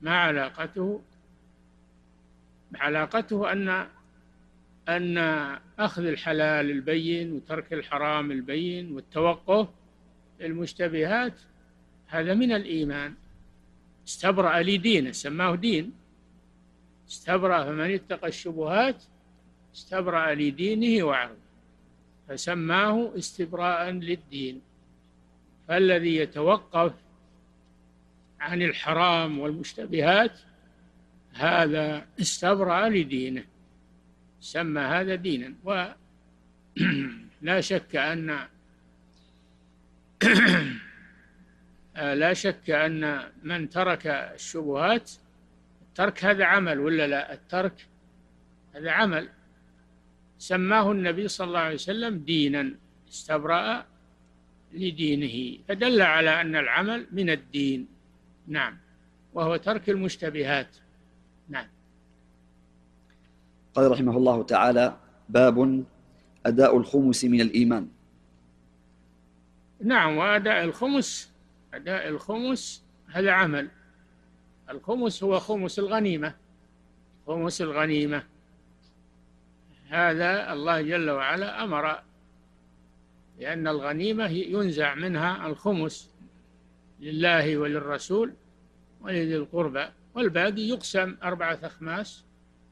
[SPEAKER 2] ما علاقته علاقته أن أن أخذ الحلال البين وترك الحرام البين والتوقف المشتبهات هذا من الإيمان. استبرأ لدينه سماه دين. استبرأ فمن اتقى الشبهات استبرأ لدينه وعرضه فسماه استبراء للدين. فالذي يتوقف عن الحرام والمشتبهات هذا استبرأ لدينه سمى هذا دينا. ولا شك أن لا شك أن من ترك الشبهات الترك هذا عمل ولا لا؟ الترك هذا عمل. سماه النبي صلى الله عليه وسلم دينا استبرأ لدينه. فدل على أن العمل من الدين. نعم. وهو ترك المشتبهات. نعم.
[SPEAKER 1] قال رحمه الله تعالى باب أداء الخمس من الإيمان.
[SPEAKER 2] نعم وأداء الخمس أداء الخمس هذا عمل. الخمس هو خمس الغنيمة خمس الغنيمة. هذا الله جل وعلا أمر لأن الغنيمة ينزع منها الخمس لله وللرسول ولذي القربى. والباقي يقسم أربعة أخماس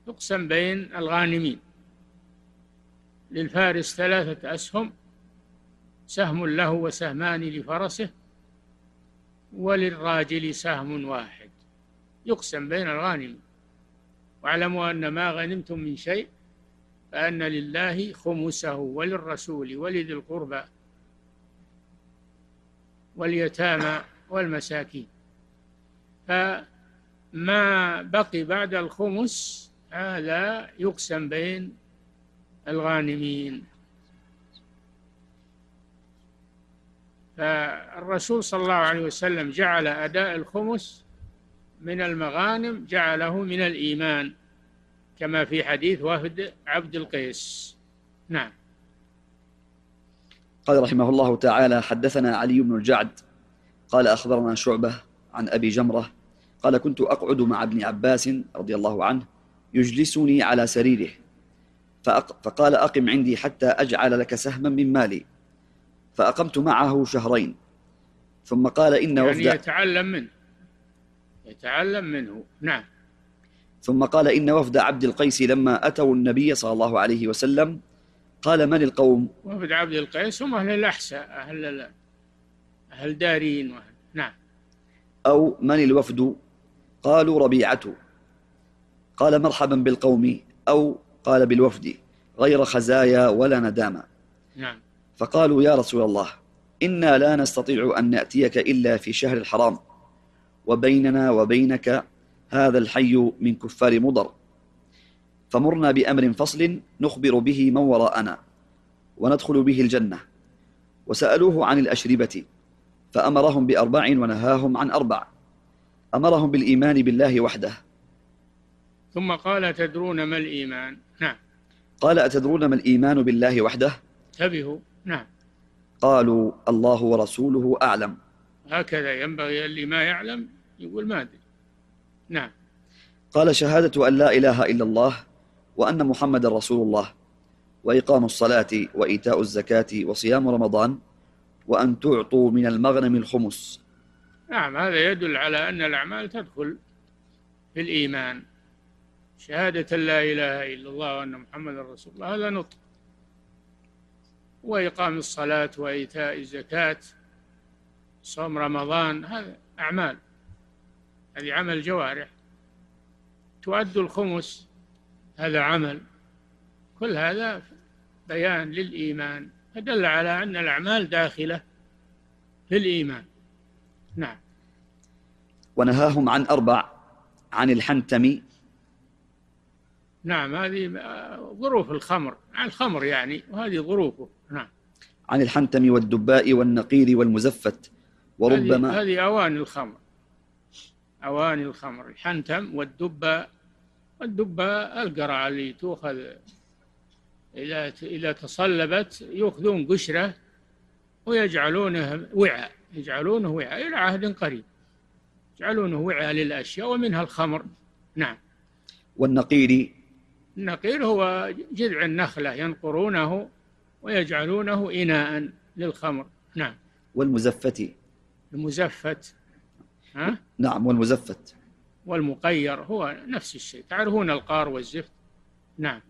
[SPEAKER 2] يقسم بين الغانمين. للفارس ثلاثة أسهم سهم له وسهمان لفرسه وللراجل سهم واحد. يقسم بين الغانمين. واعلموا أن ما غنمتم من شيء فأن لله خمسه وللرسول ولذي القربى واليتامى والمساكين. فما بقي بعد الخمس هذا يقسم بين الغانمين. فالرسول صلى الله عليه وسلم جعل أداء الخمس من المغانم جعله من الإيمان كما في حديث وفد عبد القيس. نعم.
[SPEAKER 1] قال رحمه الله تعالى حدثنا علي بن الجعد قال أخبرنا شعبة عن أبي جمرة قال كنت أقعد مع ابن عباس رضي الله عنه يجلسني على سريره. فأق فقال أقم عندي حتى أجعل لك سهما من مالي. فأقمت معه شهرين. ثم قال إن
[SPEAKER 2] يعني
[SPEAKER 1] وفد
[SPEAKER 2] يتعلم منه. يتعلم منه. نعم.
[SPEAKER 1] ثم قال إن وفد عبد القيس لما أتوا النبي صلى الله عليه وسلم قال من القوم؟
[SPEAKER 2] وفد عبد القيس هم أهل الأحساء أهل أهل دارين وأهل نعم.
[SPEAKER 1] أو من الوفد؟ قالوا ربيعة. قال مرحبا بالقوم أو قال بالوفد غير خزايا ولا ندامة.
[SPEAKER 2] نعم.
[SPEAKER 1] فقالوا يا رسول الله إنا لا نستطيع أن نأتيك إلا في شهر الحرام. وبيننا وبينك هذا الحي من كفار مضر. فمرنا بأمر فصل نخبر به من وراءنا وندخل به الجنة. وسألوه عن الأشربة فأمرهم بأربع ونهاهم عن أربع. أمرهم بالإيمان بالله وحده.
[SPEAKER 2] ثم قال تدرون ما الإيمان؟ نعم.
[SPEAKER 1] قال أتدرون ما الإيمان بالله وحده؟
[SPEAKER 2] انتبهوا. نعم.
[SPEAKER 1] قالوا الله ورسوله أعلم.
[SPEAKER 2] هكذا ينبغي اللي ما يعلم يقول ما أدري. نعم.
[SPEAKER 1] قال شهادة أن لا إله إلا الله وأن محمد رسول الله وإقام الصلاة وإيتاء الزكاة وصيام رمضان وأن تعطوا من المغنم الخمس.
[SPEAKER 2] نعم هذا يدل على أن الأعمال تدخل في الإيمان. شهادة لا إله إلا الله وأن محمد رسول الله هذا نطق. وإقام الصلاة وإيتاء الزكاة صوم رمضان هذا أعمال. هذه عمل جوارح. تؤد الخمس هذا عمل. كل هذا بيان للإيمان. فدل على أن الأعمال داخلة في الإيمان. نعم.
[SPEAKER 1] ونهاهم عن أربع عن الحنتم
[SPEAKER 2] نعم هذه آه، ظروف الخمر عن الخمر يعني وهذه ظروفه. نعم.
[SPEAKER 1] عن الحنتم والدباء والنقير والمزفت وربما
[SPEAKER 2] هذه, أواني الخمر. أواني الخمر الحنتم والدبة والدبة القرعة اللي تؤخذ إذا إذا تصلبت يأخذون قشرة ويجعلونه وعاء. يجعلونه وعاء إلى عهد قريب. يجعلونه وعاء للأشياء ومنها الخمر. نعم.
[SPEAKER 1] والنقير
[SPEAKER 2] النقير هو جذع النخلة ينقرونه ويجعلونه إناء للخمر. نعم.
[SPEAKER 1] والمزفت.
[SPEAKER 2] المزفت. ها؟
[SPEAKER 1] نعم والمزفت.
[SPEAKER 2] والمقير هو نفس الشيء. تعرفون القار والزفت؟ نعم.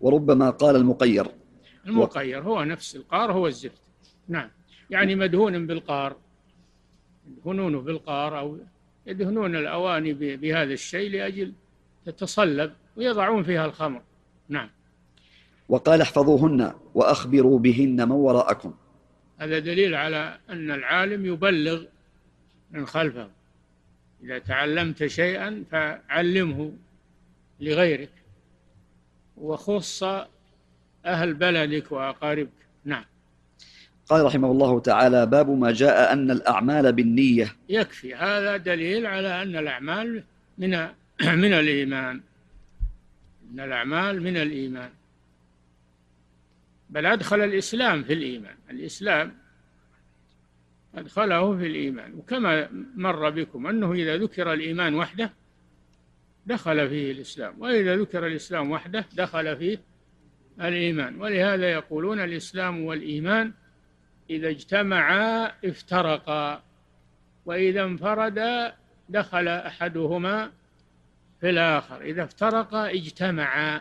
[SPEAKER 1] وربما قال المقير.
[SPEAKER 2] المقير هو نفس القار هو الزفت. نعم. يعني مدهون بالقار. يدهنونه بالقار أو يدهنون الأواني بهذا الشيء لأجل تتصلب ويضعون فيها الخمر. نعم.
[SPEAKER 1] وقال احفظوهن وأخبروا بهن من وراءكم.
[SPEAKER 2] هذا دليل على أن العالم يبلغ من خلفه. إذا تعلمت شيئا فعلمه لغيرك. وخص أهل بلدك وأقاربك. نعم.
[SPEAKER 1] قال رحمه الله تعالى باب ما جاء أن الأعمال بالنية.
[SPEAKER 2] يكفي. هذا دليل على أن الأعمال من من الإيمان. أن الأعمال من الإيمان. بل أدخل الإسلام في الإيمان. الإسلام أدخله في الإيمان. وكما مر بكم أنه إذا ذكر الإيمان وحده دخل فيه الإسلام. وإذا ذكر الإسلام وحده دخل فيه الإيمان. ولهذا يقولون الإسلام والإيمان إذا اجتمعا افترقا وإذا انفردا دخل أحدهما في الآخر. إذا افترقا اجتمعا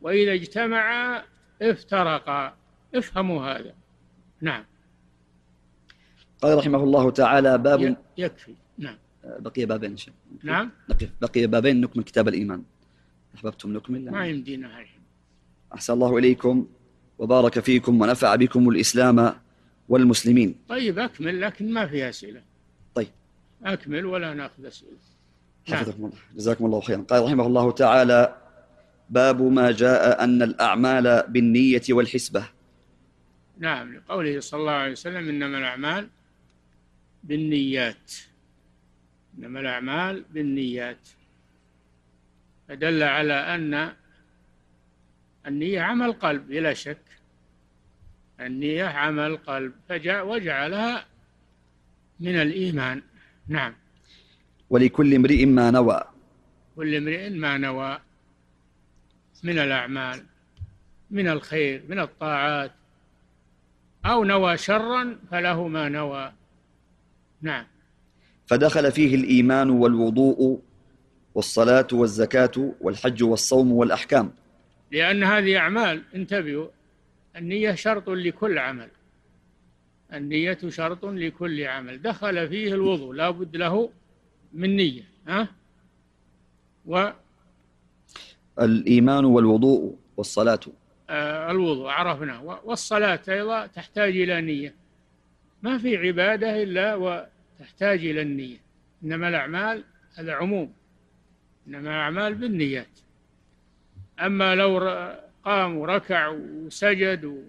[SPEAKER 2] وإذا اجتمعا افترقا. افهموا هذا. نعم.
[SPEAKER 1] قال رحمه الله تعالى باب
[SPEAKER 2] يكفي. نعم.
[SPEAKER 1] بقي بابين الله.
[SPEAKER 2] نعم.
[SPEAKER 1] بقي, بقي بابين نكمل كتاب الإيمان. أحببتم نكمل؟
[SPEAKER 2] ما يمدينا
[SPEAKER 1] أحسن الله إليكم وبارك فيكم ونفع بكم الإسلام. والمسلمين.
[SPEAKER 2] طيب أكمل لكن ما في أسئلة.
[SPEAKER 1] طيب.
[SPEAKER 2] أكمل ولا نأخذ أسئلة؟ نعم.
[SPEAKER 1] حفظكم الله. جزاكم الله خيرا. قال رحمه الله تعالى باب ما جاء أن الأعمال بالنية والحسبة.
[SPEAKER 2] نعم لقوله صلى الله عليه وسلم إنما الأعمال بالنيات. إنما الأعمال بالنيات. فدل على أن النية عمل قلب بلا شك. النية عمل قلب وجعلها من الإيمان. نعم.
[SPEAKER 1] ولكل امرئ ما نوى.
[SPEAKER 2] كل امرئ ما نوى من الأعمال من الخير من الطاعات. أو نوى شرا فله ما نوى. نعم.
[SPEAKER 1] فدخل فيه الإيمان والوضوء والصلاة والزكاة والحج والصوم والأحكام.
[SPEAKER 2] لأن هذه أعمال انتبهوا النية شرط لكل عمل. النية شرط لكل عمل. دخل فيه الوضوء لا بد له من نية ها؟ و
[SPEAKER 1] الإيمان والوضوء والصلاة.
[SPEAKER 2] آه، الوضوء عرفنا والصلاة أيضا تحتاج إلى نية. ما في عبادة إلا وتحتاج إلى النية. إنما الأعمال هذا عموم إنما الأعمال بالنيات. أما لو قام وركع وسجد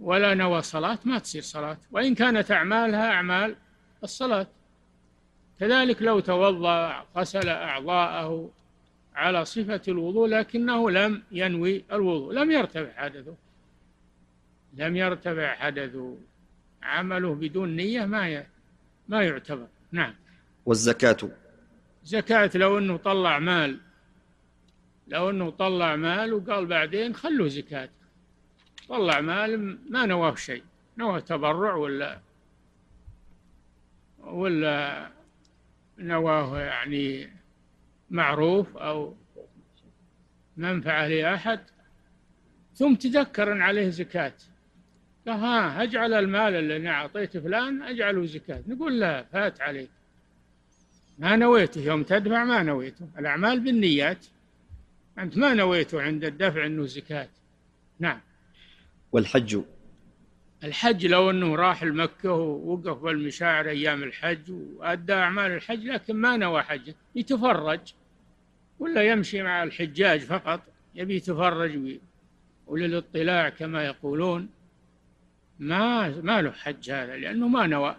[SPEAKER 2] ولا نوى صلاة ما تصير صلاة. وإن كانت أعمالها أعمال الصلاة. كذلك لو توضأ غسل أعضاءه على صفة الوضوء لكنه لم ينوي الوضوء لم يرتفع حدثه. لم يرتفع حدثه. عمله بدون نية ما ما يعتبر. نعم.
[SPEAKER 1] والزكاة؟
[SPEAKER 2] زكاة لو أنه طلع مال لو أنه طلع مال وقال بعدين خلوا زكاة. طلع مال ما نواه شيء. نواه تبرع ولا ولا نواه يعني معروف أو منفعة لأحد. ثم تذكر أن عليه زكاة. قال ها أجعل المال اللي أعطيت فلان أجعله زكاة. نقول لا فات عليك. ما نويته يوم تدفع ما نويته. الأعمال بالنيات. أنت ما نويته عند الدفع أنه زكاة. نعم.
[SPEAKER 1] والحج؟
[SPEAKER 2] الحج لو أنه راح لمكة ووقف بالمشاعر أيام الحج وأدى أعمال الحج لكن ما نوى حج. يتفرج ولا يمشي مع الحجاج فقط يبي يتفرج وللاطلاع كما يقولون. ما ما له حج هذا لأنه ما نوى.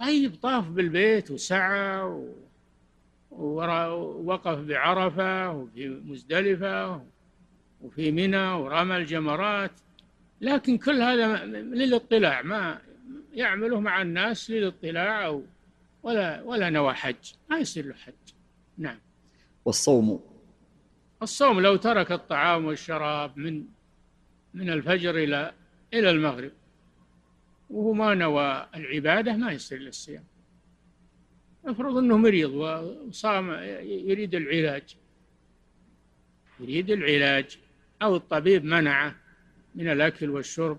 [SPEAKER 2] طيب طاف بالبيت وسعى ووقف بعرفة وفي مزدلفة وفي منى ورمى الجمرات. لكن كل هذا للاطلاع ما يعمله مع الناس للاطلاع أو ولا ولا نوى حج ما يصير له حج. نعم.
[SPEAKER 1] والصوم؟
[SPEAKER 2] الصوم لو ترك الطعام والشراب من من الفجر إلى إلى المغرب وهو ما نوى العبادة ما يصير للصيام افرض إنه مريض وصام يريد العلاج. يريد العلاج أو الطبيب منعه من الأكل والشرب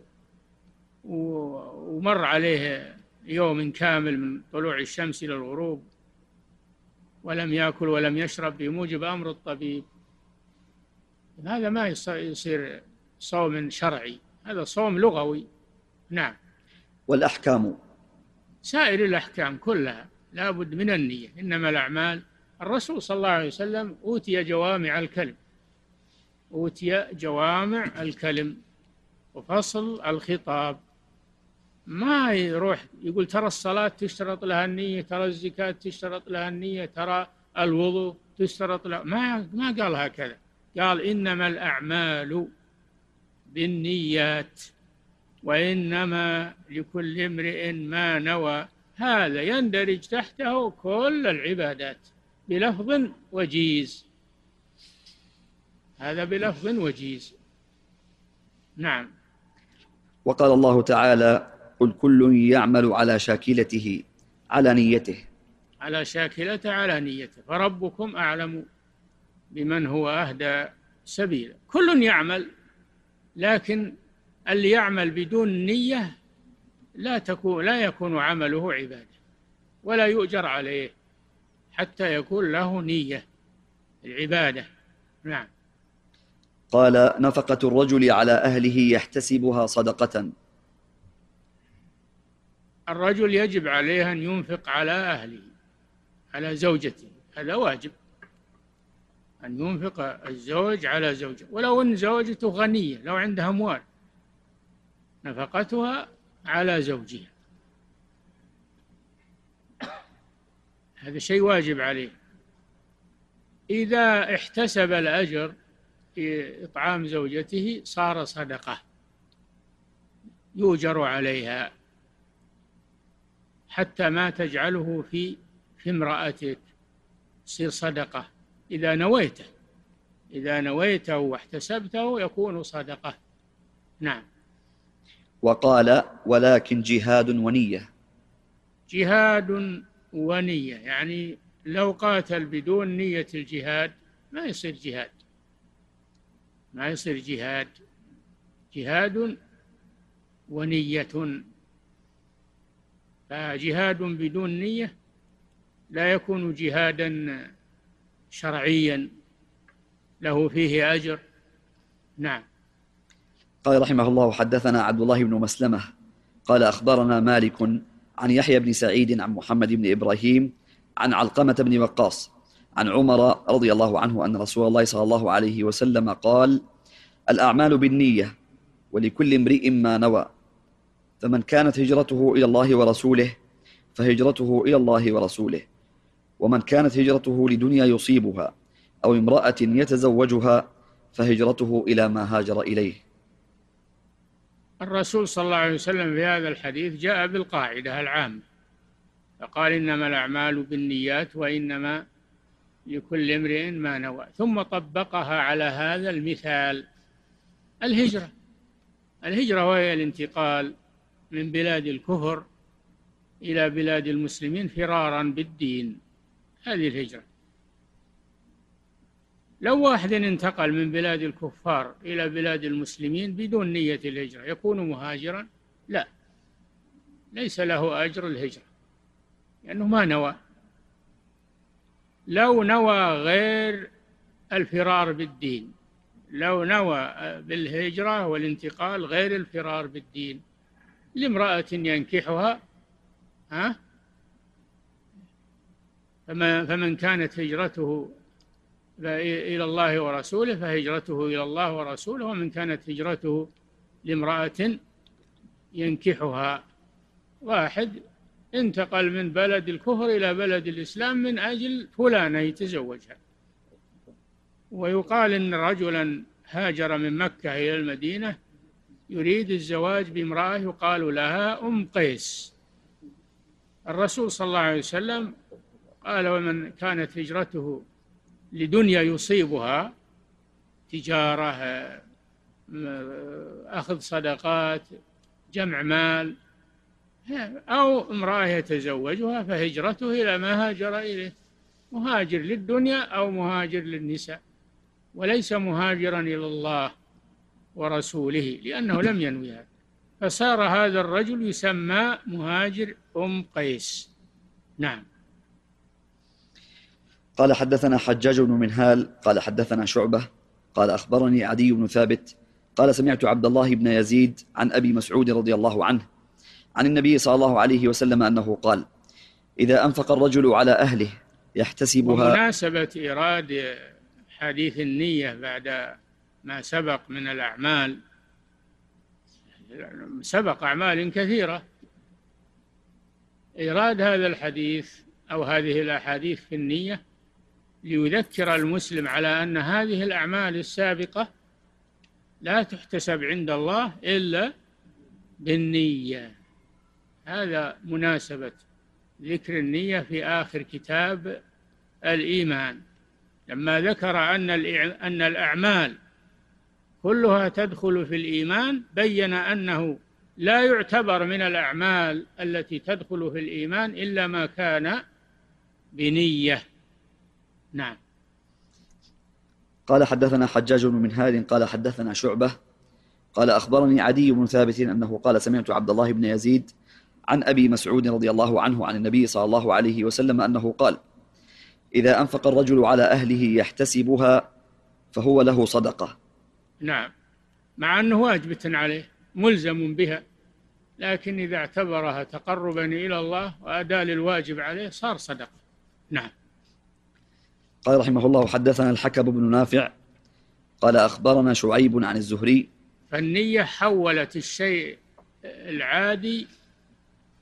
[SPEAKER 2] ومر عليه يوم كامل من طلوع الشمس إلى الغروب ولم يأكل ولم يشرب بموجب أمر الطبيب. هذا ما يصير صوم شرعي. هذا صوم لغوي. نعم.
[SPEAKER 1] والأحكام؟
[SPEAKER 2] سائر الأحكام كلها. لا بد من النية. إنما الأعمال الرسول صلى الله عليه وسلم أوتي جوامع الكلم. أوتي جوامع الكلم. وفصل الخطاب. ما يروح يقول ترى الصلاة تشترط لها النية ترى الزكاة تشترط لها النية ترى الوضوء تشترط لها. ما ما قال هكذا. قال إنما الأعمال بالنيات وإنما لكل امرئ ما نوى. هذا يندرج تحته كل العبادات بلفظ وجيز. هذا بلفظ وجيز. نعم.
[SPEAKER 1] وقال الله تعالى قل كل يعمل على شاكلته على نيته.
[SPEAKER 2] على شاكلته على نيته. فربكم أعلم بمن هو أهدى سبيلا. كل يعمل لكن اللي يعمل بدون نية لا تكون لا يكون عمله عبادة ولا يؤجر عليه حتى يكون له نية العبادة. نعم.
[SPEAKER 1] قال نفقة الرجل على أهله يحتسبها صدقة.
[SPEAKER 2] الرجل يجب عليه أن ينفق على أهله على زوجته. هذا واجب. أن ينفق الزوج على زوجته ولو أن زوجته غنية لو عندها أموال نفقتها على زوجها. هذا شيء واجب عليه. إذا احتسب الأجر في إطعام زوجته صار صدقة. يؤجر عليها. حتى ما تجعله في في امرأتك. يصير صدقة. إذا نويته. إذا نويته واحتسبته يكون صدقة. نعم.
[SPEAKER 1] وقال ولكن جهاد ونية.
[SPEAKER 2] جهاد ونية يعني لو قاتل بدون نية الجهاد ما يصير جهاد. ما يصير جهاد. جهاد ونية. فجهاد بدون نية لا يكون جهادا شرعيا له فيه أجر. نعم.
[SPEAKER 1] قال رحمه الله حدثنا عبد الله بن مسلمة قال أخبرنا مالك عن يحيى بن سعيد عن محمد بن إبراهيم عن علقمة بن وقاص عن عمر رضي الله عنه أن رسول الله صلى الله عليه وسلم قال الأعمال بالنية ولكل امرئ ما نوى فمن كانت هجرته إلى الله ورسوله فهجرته إلى الله ورسوله ومن كانت هجرته لدنيا يصيبها أو امرأة يتزوجها فهجرته إلى ما هاجر إليه.
[SPEAKER 2] الرسول صلى الله عليه وسلم في هذا الحديث جاء بالقاعدة العامة فقال إنما الأعمال بالنيات وإنما لكل امرئ ما نوى ثم طبقها على هذا المثال الهجرة. الهجرة وهي الانتقال من بلاد الكفر إلى بلاد المسلمين فرارا بالدين هذه الهجرة. لو واحد انتقل من بلاد الكفار إلى بلاد المسلمين بدون نية الهجرة يكون مهاجرا؟ لا. ليس له أجر الهجرة لأنه ما نوى. لو نوى غير الفرار بالدين لو نوى بالهجرة والانتقال غير الفرار بالدين لامرأة ينكحها ها؟ فمن كانت هجرته إلى الله ورسوله فهجرته إلى الله ورسوله ومن كانت هجرته لامرأة ينكحها. واحد انتقل من بلد الكفر إلى بلد الإسلام من أجل فلانة يتزوجها. ويقال إن رجلا هاجر من مكة إلى المدينة يريد الزواج بامرأة يقال لها أم قيس. الرسول صلى الله عليه وسلم قال ومن كانت هجرته لدنيا يصيبها تجارة أخذ صدقات جمع مال أو امرأة يتزوجها فهجرته إلى ما هاجر إليه. مهاجر للدنيا أو مهاجر للنساء وليس مهاجرا إلى الله ورسوله لأنه لم ينوي هذا. فصار هذا الرجل يسمى مهاجر أم قيس. نعم.
[SPEAKER 1] قال حدثنا حجاج بن منهال قال حدثنا شعبة قال أخبرني عدي بن ثابت قال سمعت عبد الله بن يزيد عن أبي مسعود رضي الله عنه عن النبي صلى الله عليه وسلم أنه قال إذا أنفق الرجل على أهله يحتسبها
[SPEAKER 2] مناسبة إيراد حديث النية بعد ما سبق من الأعمال سبق أعمال كثيرة إيراد هذا الحديث أو هذه الأحاديث في النية؟ ليذكر المسلم على أن هذه الأعمال السابقة لا تحتسب عند الله إلا بالنية. هذا مناسبة ذكر النية في آخر كتاب الإيمان. لما ذكر أن أن الأعمال كلها تدخل في الإيمان بين أنه لا يعتبر من الأعمال التي تدخل في الإيمان إلا ما كان بنية. نعم.
[SPEAKER 1] قال حدثنا حجاج بن منهال قال حدثنا شعبة قال أخبرني عدي بن ثابت أنه قال سمعت عبد الله بن يزيد عن أبي مسعود رضي الله عنه عن النبي صلى الله عليه وسلم أنه قال إذا أنفق الرجل على أهله يحتسبها فهو له صدقة.
[SPEAKER 2] نعم. مع أنه واجبة عليه ملزم بها لكن إذا اعتبرها تقربا إلى الله وأداء للواجب عليه صار صدقة. نعم.
[SPEAKER 1] قال رحمه الله حدثنا الحكم بن نافع قال أخبرنا شعيب عن الزهري.
[SPEAKER 2] فالنية حولت الشيء العادي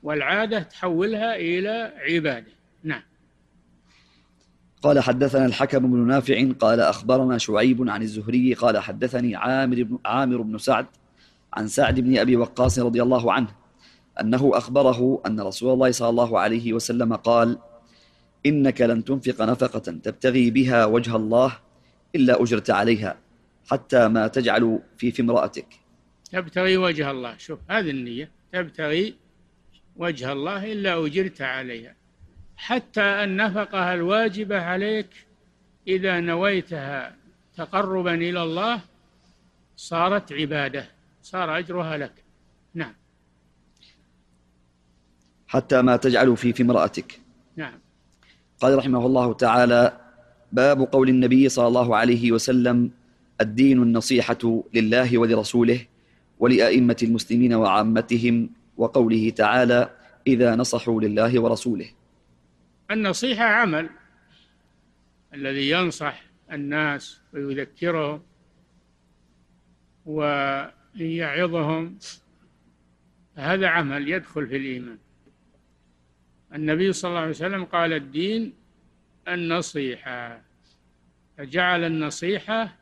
[SPEAKER 2] والعادة تحولها إلى عبادة. نعم.
[SPEAKER 1] قال حدثنا الحكم بن نافع قال أخبرنا شعيب عن الزهري قال حدثني عامر بن, عامر بن سعد عن سعد بن أبي وقاص رضي الله عنه أنه أخبره أن رسول الله صلى الله عليه وسلم قال إنك لن تنفق نفقة تبتغي بها وجه الله إلا أجرت عليها حتى ما تجعل في في امرأتك.
[SPEAKER 2] تبتغي وجه الله. شوف هذه النية. تبتغي وجه الله إلا أجرت عليها. حتى النفقة الواجبة عليك إذا نويتها تقربا إلى الله صارت عبادة. صار أجرها لك. نعم.
[SPEAKER 1] حتى ما تجعل في في امرأتك.
[SPEAKER 2] نعم.
[SPEAKER 1] قال رحمه الله تعالى باب قول النبي صلى الله عليه وسلم الدين النصيحة لله ولرسوله ولأئمة المسلمين وعامتهم وقوله تعالى إذا نصحوا لله ورسوله.
[SPEAKER 2] النصيحة عمل الذي ينصح الناس ويذكرهم ويعظهم هذا عمل يدخل في الإيمان. النبي صلى الله عليه وسلم قال الدين النصيحة فجعل النصيحة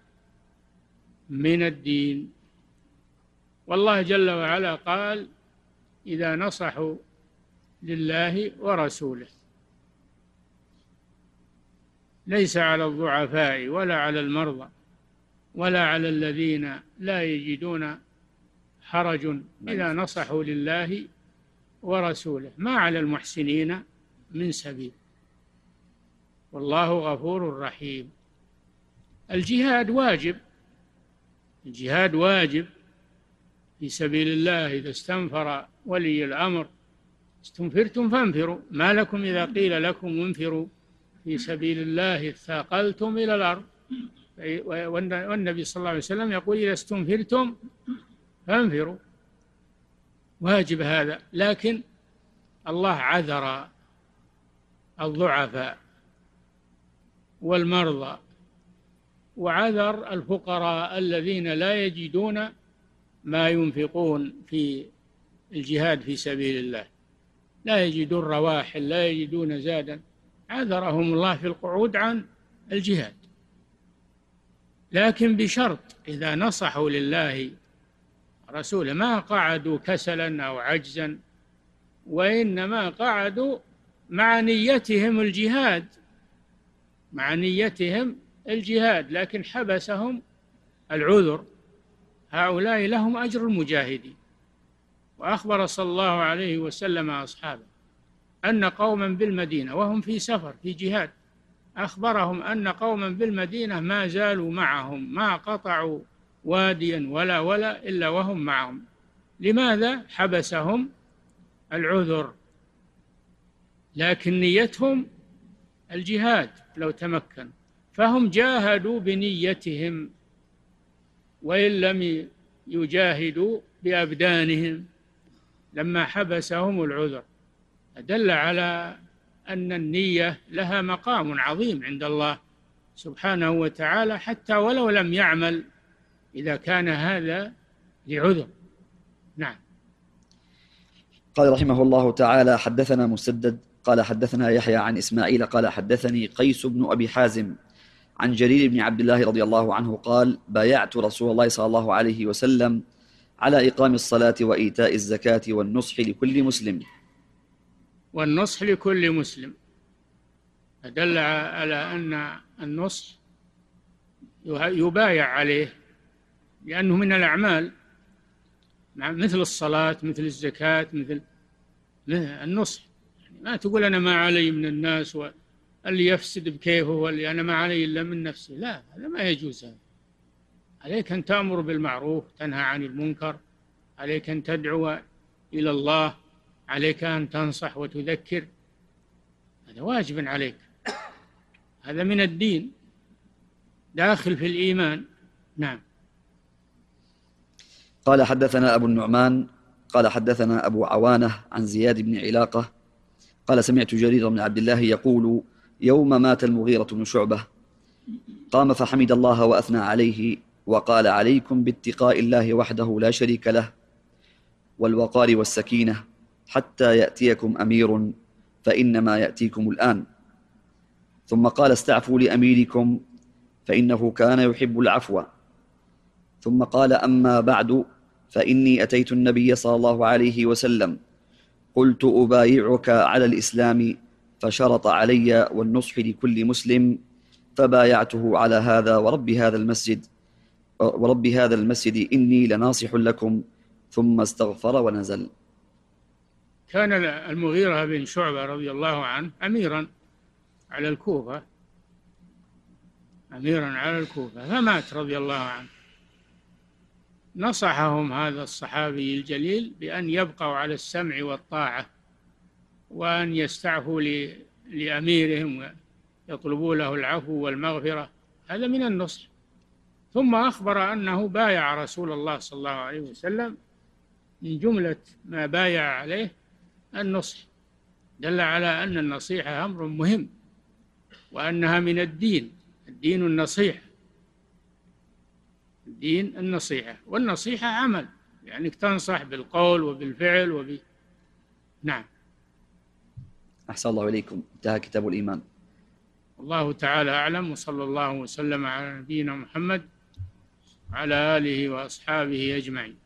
[SPEAKER 2] من الدين. والله جل وعلا قال إذا نصحوا لله ورسوله. ليس على الضعفاء ولا على المرضى ولا على الذين لا يجدون حرج إذا نصحوا لله ورسوله. ما على المحسنين من سبيل. والله غفور رحيم. الجهاد واجب. الجهاد واجب. في سبيل الله إذا استنفر ولي الأمر. استنفرتم فانفروا. ما لكم إذا قيل لكم انفروا. في سبيل الله اثاقلتم إلى الأرض. والنبي صلى الله عليه وسلم يقول إذا استنفرتم فانفروا. واجب هذا لكن الله عذر الضعفاء والمرضى وعذر الفقراء الذين لا يجدون ما ينفقون في الجهاد في سبيل الله. لا يجدون رواحل لا يجدون زادا. عذرهم الله في القعود عن الجهاد. لكن بشرط إذا نصحوا لله رسوله ما قعدوا كسلا أو عجزا وإنما قعدوا مع نيتهم الجهاد مع نيتهم الجهاد لكن حبسهم العذر. هؤلاء لهم أجر المجاهدين. وأخبر صلى الله عليه وسلم أصحابه أن قوما بالمدينة وهم في سفر في جهاد أخبرهم أن قوما بالمدينة ما زالوا معهم ما قطعوا واديا ولا ولا إلا وهم معهم. لماذا حبسهم العذر؟ لكن نيتهم الجهاد لو تمكن. فهم جاهدوا بنيتهم وإن لم يجاهدوا بأبدانهم. لما حبسهم العذر دل على أن النية لها مقام عظيم عند الله سبحانه وتعالى حتى ولو لم يعمل إذا كان هذا لعذر. نعم.
[SPEAKER 1] قال رحمه الله تعالى حدثنا مسدد قال حدثنا يحيى عن إسماعيل قال حدثني قيس بن أبي حازم عن جرير بن عبد الله رضي الله عنه قال بايعت رسول الله صلى الله عليه وسلم على إقام الصلاة وإيتاء الزكاة والنصح لكل مسلم.
[SPEAKER 2] والنصح لكل مسلم. دل على أن النصح يبايع عليه. لأنه من الأعمال مثل الصلاة مثل الزكاة مثل النصح. يعني ما تقول أنا ما علي من الناس واللي يفسد بكيفه واللي أنا ما علي إلا من نفسي. لا هذا ما يجوز. هذا عليك أن تأمر بالمعروف تنهى عن المنكر. عليك أن تدعو إلى الله. عليك أن تنصح وتذكر. هذا واجب عليك. هذا من الدين. داخل في الإيمان. نعم.
[SPEAKER 1] قال حدثنا أبو النعمان قال حدثنا أبو عوانة عن زياد بن علاقة قال سمعت جرير بن عبد الله يقول يوم مات المغيرة بن شعبة قام فحمد الله وأثنى عليه وقال عليكم باتقاء الله وحده لا شريك له والوقار والسكينة حتى يأتيكم أمير فإنما يأتيكم الآن. ثم قال استعفوا لأميركم فإنه كان يحب العفو. ثم قال أما بعد فإني أتيت النبي صلى الله عليه وسلم. قلت أبايعك على الإسلام فشرط علي والنصح لكل مسلم فبايعته على هذا ورب هذا المسجد ورب هذا المسجد إني لناصح لكم. ثم استغفر ونزل.
[SPEAKER 2] كان المغيرة بن شعبة رضي الله عنه أميرا على الكوفة. أميرا على الكوفة فمات رضي الله عنه. نصحهم هذا الصحابي الجليل بأن يبقوا على السمع والطاعة وأن يستعفوا لأميرهم ويطلبوا له العفو والمغفرة. هذا من النصح. ثم أخبر أنه بايع رسول الله صلى الله عليه وسلم من جملة ما بايع عليه النصح. دل على أن النصيحة أمر مهم وأنها من الدين. الدين النصيحة الدين النصيحة والنصيحة عمل. يعني تنصح بالقول وبالفعل وب نعم.
[SPEAKER 1] أحسن الله إليكم. انتهى كتاب الإيمان.
[SPEAKER 2] الله تعالى أعلم وصلى الله وسلم على نبينا محمد وعلى آله وأصحابه أجمعين.